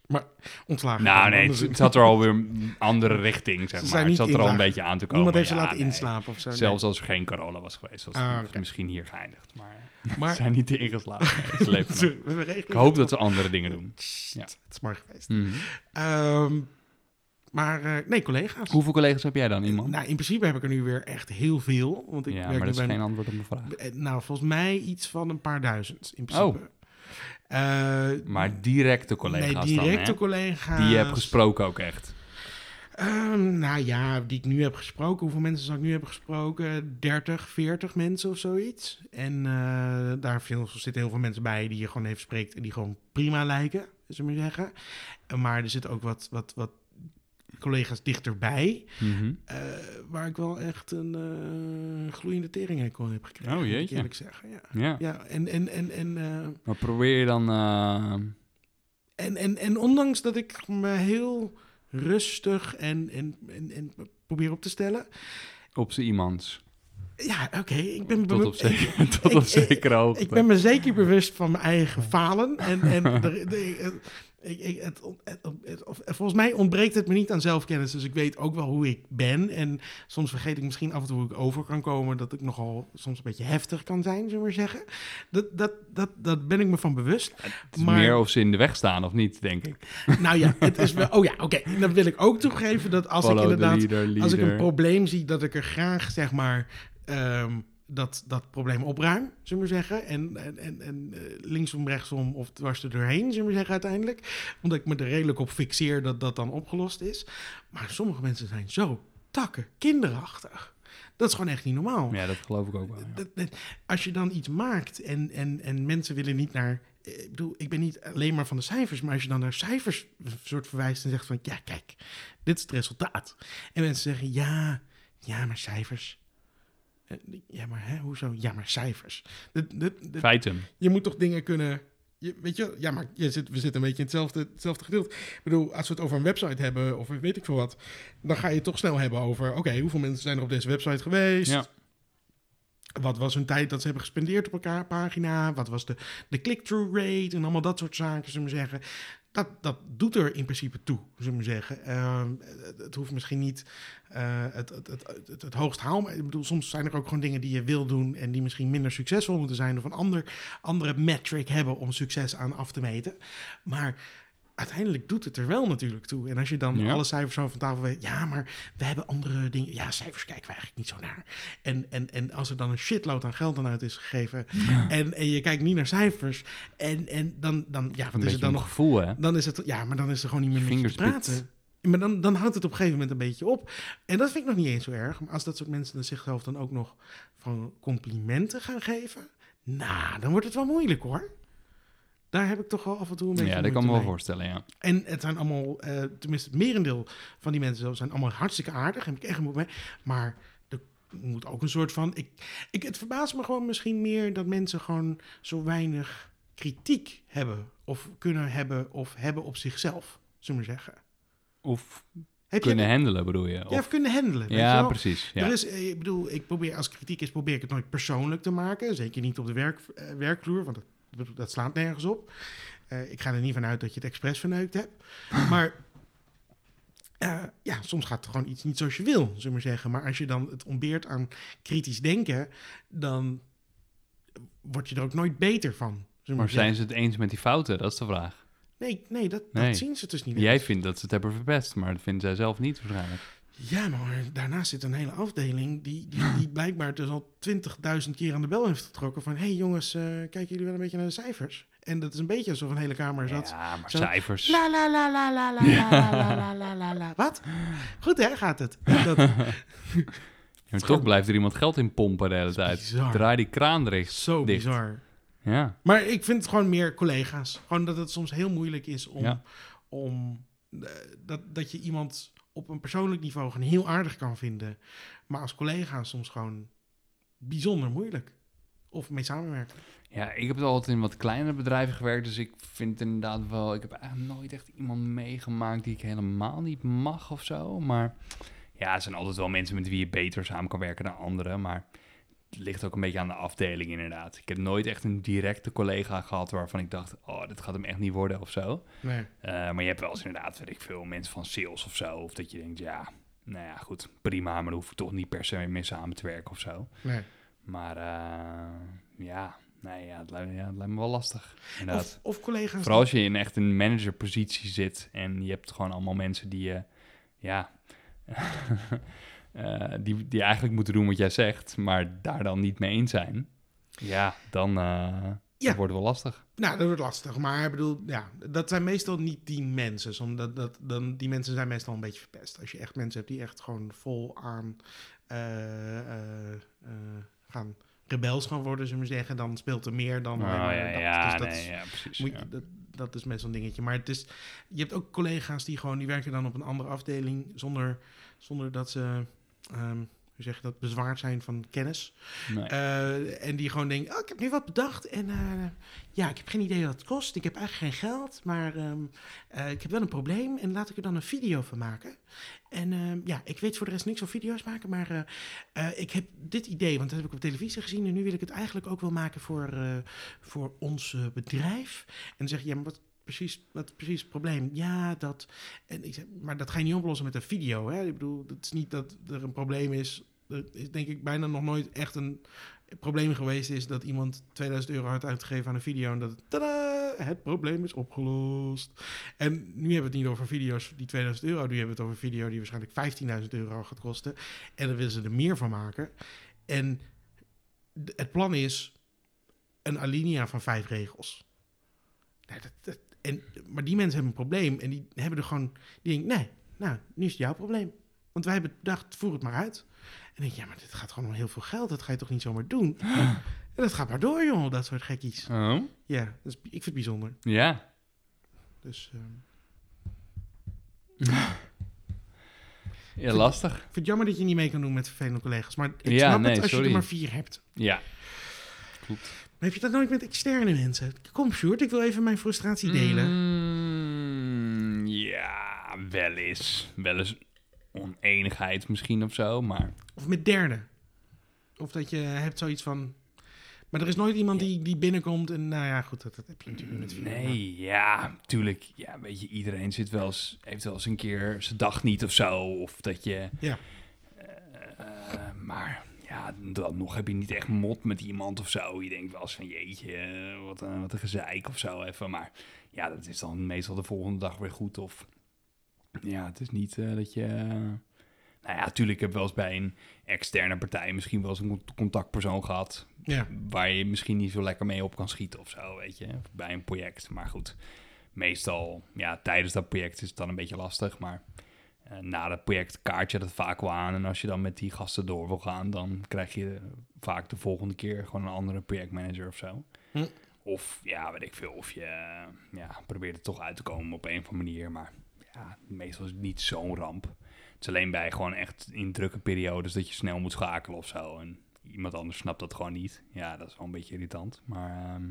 maar ontslagen. Nou nee, het, het zat er alweer een andere richting, zeg Ze maar. Het zat er al een beetje aan te komen. Niemand heeft ze Ja, laten nee. inslapen of zo. nee. Zelfs als er geen corona was geweest, was Ah, het misschien hier geëindigd. Maar ze Maar zijn niet ingeslagen. Nee, ze. Ik hoop dat ze andere dingen doen. Ja. Het is mooi geweest. Mhm. Ehm, maar eh, nee, collega's. Hoeveel collega's heb jij dan, iemand? Nou, in principe heb ik er nu weer echt heel veel. Want ik ja, werk maar dat is bij geen antwoord op mijn vraag. Eh, Nou, volgens mij iets van een paar duizend in principe. Oh. Eh, Maar directe collega's nee, directe dan, hè? collega's. Die je hebt gesproken ook echt. Ehm, nou ja, die ik nu heb gesproken. Hoeveel mensen zou ik nu hebben gesproken? 30, 40 mensen of zoiets. En eh, daar zitten heel veel mensen bij die je gewoon even spreekt en die gewoon prima lijken, zullen we maar zeggen. Maar er zitten ook wat, wat, wat collega's dichterbij, Mhm. eh, waar ik wel echt een eh, gloeiende teringhekel heb gekregen. Oh, moet ik jeetje. eerlijk zeggen, ja. Ja. Ja, en, en, en, en, eh, Maar probeer je dan... en, en, en ondanks dat ik me heel rustig en, en, en, en probeer op te stellen, op z'n iemands. Ja, oké. Ik ben Tot op, zeker, ik- tot ik- op zekere hoogte. Ik ben me zeker bewust van mijn eigen falen. En, en de, de- het- ik, ik, het, het, het- of- volgens mij ontbreekt het me niet aan zelfkennis. Dus ik weet ook wel hoe ik ben. En soms vergeet ik misschien af en toe hoe ik over kan komen. Dat ik nogal soms een beetje heftig kan zijn, zullen we maar zeggen. Dat, dat, dat, dat ben ik me van bewust. Het is maar- meer of ze in de weg staan of niet, denk ik. Nou ja, het is wel... Oh ja, oké. Dan wil ik ook toegeven dat als ik Follow inderdaad... leader, Als ik een probleem zie, dat ik er graag, zeg maar, ehm, dat, dat probleem opruim, zullen we zeggen. En, en, en, en eh, linksom, rechtsom of dwars er doorheen, zullen we zeggen uiteindelijk. Omdat ik me er redelijk op fixeer dat dat dan opgelost is. Maar sommige mensen zijn zo takken kinderachtig. Dat is gewoon echt niet normaal. Ja, dat geloof ik ook wel. ja. Dat- dat- als je dan iets maakt en, en, en mensen willen niet naar. eh, Ik bedoel, ik ben niet alleen maar van de cijfers, maar als je dan naar cijfers soort verwijst en zegt van ja, kijk, dit is het resultaat. En mensen zeggen ja, ja, maar cijfers. Eh, Ja, maar hè, hoezo? Ja, maar cijfers. Dit- dit- dit- Feiten. je moet toch dingen kunnen. Je, weet je, ja, maar je zit, we zitten een beetje in hetzelfde, hetzelfde gedeelte. Ik bedoel, als we het over een website hebben of weet ik veel wat, dan ga je het toch snel hebben over: oké, hoeveel mensen zijn er op deze website geweest? Ja. Wat was hun tijd dat ze hebben gespendeerd op elkaar pagina? Wat was de, de click-through rate en allemaal dat soort zaken, zullen we zeggen. Dat, dat doet er in principe toe, zullen we zeggen. Ehm, het, hoeft misschien niet eh, het, het, het, het, het hoogst haalbaar. Ik bedoel, soms zijn er ook gewoon dingen die je wil doen en die misschien minder succesvol moeten zijn of een ander, andere metric hebben om succes aan af te meten. Maar uiteindelijk doet het er wel natuurlijk toe. En als je dan Ja. alle cijfers zo van tafel weet, ja, maar we hebben andere dingen. Ja, cijfers kijken we eigenlijk niet zo naar. En, en, en als er dan een shitload aan geld aan uit is gegeven en, en je kijkt niet naar cijfers en, en dan, dan ja, Een wat is het dan nog? gevoel, hè? Dan is het, ja, maar dan is er gewoon niet meer met je te praten. Maar dan, dan houdt het op een gegeven moment een beetje op. En dat vind ik nog niet eens zo erg. Maar als dat soort mensen dan zichzelf dan ook nog van complimenten gaan geven, nou, dan wordt het wel moeilijk hoor. Daar heb ik toch wel af en toe een beetje Ja, dat kan me wel mee. voorstellen, ja. En het zijn allemaal, eh, tenminste het merendeel van die mensen zijn allemaal hartstikke aardig. Heb ik echt moeite mee. Maar er moet ook een soort van... Ik, ik, het verbaast me gewoon misschien meer dat mensen gewoon zo weinig kritiek hebben. Of kunnen hebben of hebben op zichzelf, zullen we zeggen. Of Heb kunnen je, handelen, bedoel je? ja, Of, of kunnen handelen. ja precies. Ja. Er is, eh, ik bedoel, ik probeer als kritiek is, probeer ik het nooit persoonlijk te maken. Zeker niet op de werk, werkvloer, want dat, dat slaat nergens op. Eh, ik ga er niet vanuit dat je het expres verneukt hebt. Maar eh, ja, soms gaat het gewoon iets niet zoals je wil, zullen we maar zeggen. Maar als je dan het ontbeert aan kritisch denken, dan word je er ook nooit beter van. Maar zeggen. zijn ze het eens met die fouten? Dat is de vraag. Nee, nee, dat, Nee. dat zien ze dus niet. Jij eens. vindt dat ze het hebben verpest, maar dat vinden zij zelf niet waarschijnlijk. Ja, maar daarnaast zit een hele afdeling die, die, die blijkbaar dus al 20.000 keer aan de bel heeft getrokken. Van, hé hey jongens, uh, kijken jullie wel een beetje naar de cijfers? En dat is een beetje alsof een hele kamer zat. Ja, maar cijfers. La la la la la la la la la la. Wat? Goed hè, gaat het. Dat... Toch blijft er iemand geld in pompen de hele tijd. Bizar. Draai die kraan dicht. Zo bizar. Ja. Maar ik vind het gewoon meer collega's. Gewoon dat het soms heel moeilijk is om... om eh, dat, dat je iemand op een persoonlijk niveau gewoon heel aardig kan vinden. Maar als collega soms gewoon bijzonder moeilijk. Of mee samenwerken. Ja, ik heb altijd in wat kleinere bedrijven gewerkt, dus ik vind inderdaad wel... Ik heb eigenlijk nooit echt iemand meegemaakt die ik helemaal niet mag of zo. Maar ja, er zijn altijd wel mensen met wie je beter samen kan werken dan anderen. Maar ligt ook een beetje aan de afdeling inderdaad. Ik heb nooit echt een directe collega gehad waarvan ik dacht... Oh, dit gaat hem echt niet worden of zo. Nee. Eh, maar je hebt wel eens inderdaad, weet ik veel, mensen van sales of zo. Of dat je denkt, ja, nou ja, goed, prima, maar dan hoef ik toch niet per se mee samen te werken of zo. nee. Maar eh, ja, nee, ja het, lijkt, ja, het lijkt me wel lastig. Inderdaad. Of, of collega's. Vooral als je in echt een managerpositie zit en je hebt gewoon allemaal mensen die je, ja, eh, die, die eigenlijk moeten doen wat jij zegt, maar daar dan niet mee eens zijn. Ja, dan, eh, Ja. Dat wordt wel lastig. Nou, dat wordt lastig. Maar ik bedoel, ja, dat zijn meestal niet die mensen. Som- Dat, dan, die mensen zijn meestal een beetje verpest. Als je echt mensen hebt die echt gewoon vol aan eh, eh, eh, gaan rebels gaan worden, zullen we zeggen, dan speelt er meer dan Oh, maar ja, dat. ja, Dus dat nee, is- ja, precies. moet ja. je- dat, dat is meestal een dingetje. Maar het is, je hebt ook collega's die gewoon, die werken dan op een andere afdeling zonder, zonder dat ze, ehm, hoe zeg je dat, bezwaard zijn van kennis. Nee. Eh, en die gewoon denken, oh, ik heb nu wat bedacht en eh, ja, ik heb geen idee wat het kost. Ik heb eigenlijk geen geld, maar ehm, eh, ik heb wel een probleem en laat ik er dan een video van maken. En ehm, ja, ik weet voor de rest niks van video's maken, maar ik heb dit idee, want dat heb ik op televisie gezien en nu wil ik het eigenlijk ook wel maken voor, voor ons bedrijf. En dan zeg je, ja, maar wat precies, wat precies het probleem? Ja, dat. En ik zeg, maar dat ga je niet oplossen met een video. Hè? Ik bedoel, het is niet dat er een probleem is. Er is denk ik bijna nog nooit echt een probleem geweest is dat iemand 2000 euro had uitgegeven aan een video en dat tada, het probleem is opgelost. En nu hebben we het niet over video's die 2000 euro, nu hebben we het over video die waarschijnlijk 15.000 euro gaat kosten. En dan willen ze er meer van maken. En het plan is een alinea van vijf regels. Nou, dat, dat- en, maar die mensen hebben een probleem en die hebben er gewoon, die denken, nee, nou, nu is het jouw probleem. Want wij hebben bedacht, voer het maar uit. En dan denk je, ja, maar dit gaat gewoon om heel veel geld. Dat ga je toch niet zomaar doen? En dat gaat maar door, joh, dat soort gekkies. Oh, Ja, is, ik vind het bijzonder. ja. Dus ehm, Ja, lastig. ik vind het jammer dat je niet mee kan doen met vervelende collega's. Maar ik Ja, snap nee, het als je er maar vier hebt. Ja. Maar heb je dat nooit met externe mensen? Kom, Sjoerd, ik wil even mijn frustratie delen. Mm, ja, wel eens. Wel eens oneenigheid misschien of zo, maar... Of met derden. Of dat je hebt zoiets van... Maar er is nooit iemand die, die binnenkomt en nou ja, goed, dat, dat heb je natuurlijk met. Nee, ja, tuurlijk. Ja, weet je, iedereen zit wel eens, heeft wel eens een keer zijn dag niet of zo. Of dat je... Ja. Eh, maar ja, dan nog heb je niet echt mot met iemand of zo. Je denkt wel eens van jeetje, eh, wat een, wat een gezeik of zo even. Maar ja, dat is dan meestal de volgende dag weer goed. Of ja, het is niet eh, dat je... nou ja, tuurlijk heb ik wel eens bij een externe partij misschien wel eens een cont- contactpersoon gehad Ja, waar je misschien niet zo lekker mee op kan schieten of zo, weet je, bij een project. Maar goed, meestal, ja, tijdens dat project is het dan een beetje lastig, maar eh, na dat project kaart je dat vaak wel aan. En als je dan met die gasten door wil gaan, dan krijg je vaak de volgende keer gewoon een andere projectmanager of zo. Hm. Of, ja, weet ik veel, of je eh, ja, probeert er toch uit te komen op een of andere manier, maar ja, meestal is het niet zo'n ramp. Het is alleen bij gewoon echt in drukke periodes dat je snel moet schakelen of zo. En iemand anders snapt dat gewoon niet. Ja, dat is wel een beetje irritant. Maar ehm,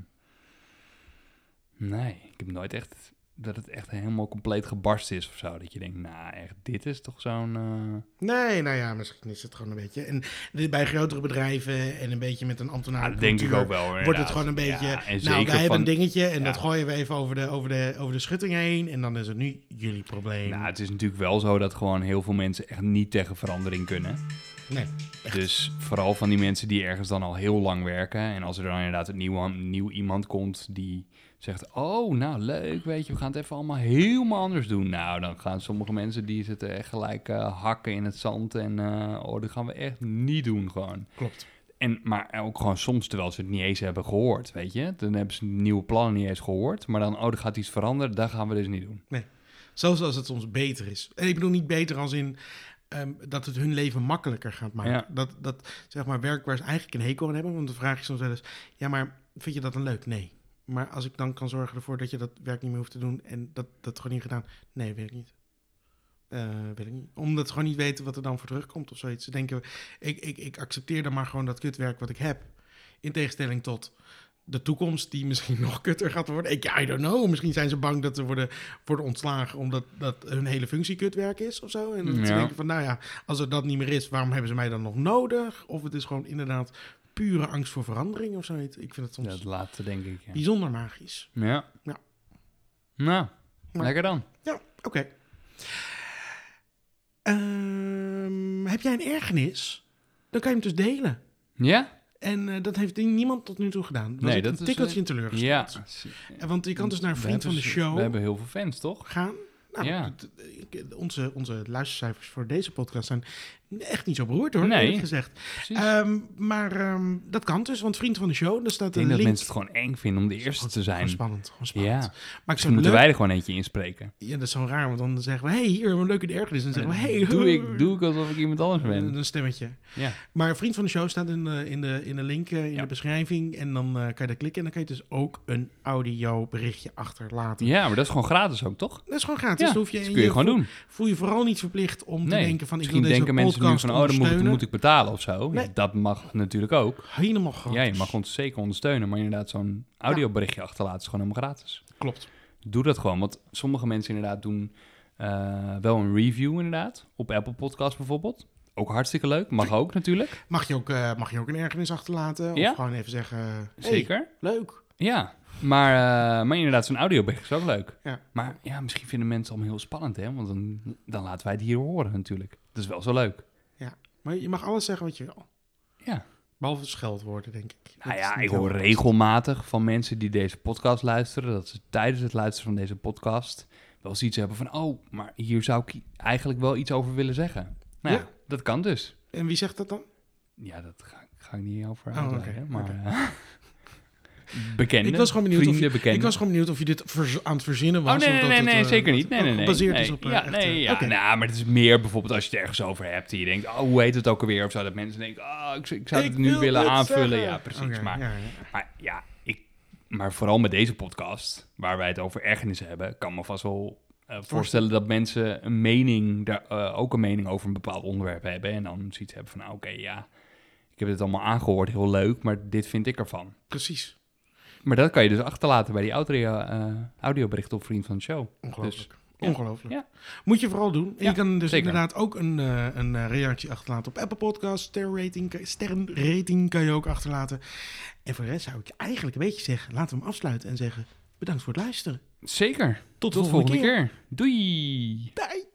nee, ik heb nooit echt dat het echt helemaal compleet gebarst is of zo. Dat je denkt, nou echt, dit is toch zo'n... eh, nee, nou ja, misschien is het gewoon een beetje. En bij grotere bedrijven en een beetje met een ambtenaar. dat denk ik ook wel. Wordt het gewoon een beetje. Ja, nou, wij hebben van- een dingetje en ja. dat gooien we even over de, over, de, over de schutting heen. En dan is het nu jullie probleem. Nou, het is natuurlijk wel zo dat gewoon heel veel mensen echt niet tegen verandering kunnen. nee. Dus vooral van die mensen die ergens dan al heel lang werken. En als er dan inderdaad een nieuw, nieuw iemand komt die zegt... Oh, nou leuk, weet je, we gaan het even allemaal helemaal anders doen. Nou, dan gaan sommige mensen die zitten echt gelijk eh, hakken in het zand. En eh, oh, dat gaan we echt niet doen gewoon. Klopt. En, maar ook gewoon soms terwijl ze het niet eens hebben gehoord, weet je. Dan hebben ze nieuwe plannen niet eens gehoord. Maar dan, oh, er gaat iets veranderen, dat gaan we dus niet doen. Zoals als het soms beter is. En ik bedoel niet beter als in ehm, dat het hun leven makkelijker gaat maken. Ja. Dat, dat zeg maar werk waar ze eigenlijk een hekel aan hebben. Want dan vraag je soms wel eens: ja, maar vind je dat dan leuk? Nee. Maar als ik dan kan zorgen ervoor dat je dat werk niet meer hoeft te doen en dat dat gewoon niet gedaan, nee, weet ik niet. Eh, weet ik niet. Omdat ze gewoon niet weten wat er dan voor terugkomt of zoiets. Ze denken, ik, ik, ik accepteer dan maar gewoon dat kutwerk wat ik heb. In tegenstelling tot de toekomst die misschien nog kutter gaat worden. Ik, I don't know. Misschien zijn ze bang dat ze worden, worden ontslagen omdat dat hun hele functie kutwerk is of zo. En dat ze denken van, nou ja, als er dat niet meer is, waarom hebben ze mij dan nog nodig? Of het is gewoon inderdaad pure angst voor verandering of zoiets. Ik vind het soms Dat laatste denk ik, ja. bijzonder magisch. Ja. Ja. Nou, Maar- lekker dan. Ja, oké. Ehm, heb jij een ergernis? Dan kan je hem dus delen. Ja? En eh, dat heeft niemand tot nu toe gedaan. Was Nee, dat een is, tikkeltje eh, in teleurgesteld. Ja. Want je kan dus naar een vriend van de show We hebben heel veel fans, toch? gaan. Nou, Ja. onze, onze luistercijfers voor deze podcast zijn echt niet zo beroerd hoor, Nee. gezegd. Ehm, maar ehm, dat kan dus, want vriend van de show, daar staat ik een denk dat link. mensen het gewoon eng vinden om de eerste te zijn. Spannend, gewoon spannend. Ja, Maar ik zou het moeten leuk... wij er gewoon eentje inspreken. Ja, dat is zo raar, want dan zeggen we, hey, hier een leuke ergernis. En dan zeggen we, hey, doe, ik, doe ik alsof ik iemand anders ben. Een stemmetje. Ja. Maar vriend van de show staat in de, in de, in de link eh, in Ja. de beschrijving. En dan eh, kan je daar klikken en dan kan je dus ook een audio berichtje achterlaten. ja, maar dat is gewoon gratis ook, toch? Dat is gewoon gratis. Ja, Dan hoef je, dat kun je gewoon voel, doen. voel je vooral niet verplicht om te Nee, denken van ik wil deze denken mensen nu van, oh, dan moet, ondersteunen. moet ik betalen of zo. Nee. Dat mag natuurlijk ook. Helemaal gratis. Ja, je mag ons zeker ondersteunen, maar inderdaad zo'n audioberichtje achterlaten is gewoon helemaal gratis. Klopt. Doe dat gewoon, want sommige mensen inderdaad doen eh, wel een review inderdaad, op Apple Podcast bijvoorbeeld. Ook hartstikke leuk, mag ook natuurlijk. Mag je ook, eh, mag je ook een ergernis achterlaten? Ja. Of gewoon even zeggen, hey, Zeker. leuk. Ja, maar, eh, maar inderdaad, zo'n audiobericht is ook leuk. Ja. Maar ja, misschien vinden mensen het allemaal heel spannend, hè? Want dan, dan laten wij het hier horen natuurlijk. Dat is wel zo leuk. Maar je mag alles zeggen wat je wil. Ja. Behalve scheldwoorden, denk ik. Nou ja, ik hoor regelmatig van mensen die deze podcast luisteren, dat ze tijdens het luisteren van deze podcast wel eens iets hebben van, oh, maar hier zou ik eigenlijk wel iets over willen zeggen. Nou ja, Ja. dat kan dus. En wie zegt dat dan? Ja, dat ga, ga ik niet over Oh, uitleggen, maar oké. eh, bekenden, Ik was gewoon benieuwd of je-. Ik was gewoon benieuwd of je dit aan het verzinnen was. Oh, nee, of nee, dat nee, het, nee, eh, zeker niet. Nee, nee, nee. Gebaseerd nee. is op... eh, ja, echt, nee, eh, ja. Nou, maar het is meer bijvoorbeeld als je het ergens over hebt en je denkt, oh, hoe heet het ook alweer? Of zo, dat mensen denken, oh, ik, ik zou Ik het nu wil willen aanvullen. zeggen. Ja, precies. Maar ja, ja. Maar ja, ik, maar vooral met deze podcast, waar wij het over ergernissen hebben, kan me vast wel eh, voorstellen dat mensen een mening, daar, eh, ook een mening over een bepaald onderwerp hebben. En dan zoiets hebben van, nou, oké, ja, ik heb dit allemaal aangehoord, heel leuk, maar dit vind ik ervan. Precies. Maar dat kan je dus achterlaten bij die audio, eh audiobericht op Vriend van de Show. Ongelooflijk. ja. Ongelooflijk. Ja. Moet je vooral doen. En je kan dus zeker. inderdaad ook een, eh, een eh, reactie achterlaten op Apple Podcasts. Sterrenrating, sterrenrating kan je ook achterlaten. En voor de rest zou ik eigenlijk een beetje zeggen, laten we hem afsluiten en zeggen bedankt voor het luisteren. Zeker. Tot, Tot de volgende, keer. keer. Doei! Bye.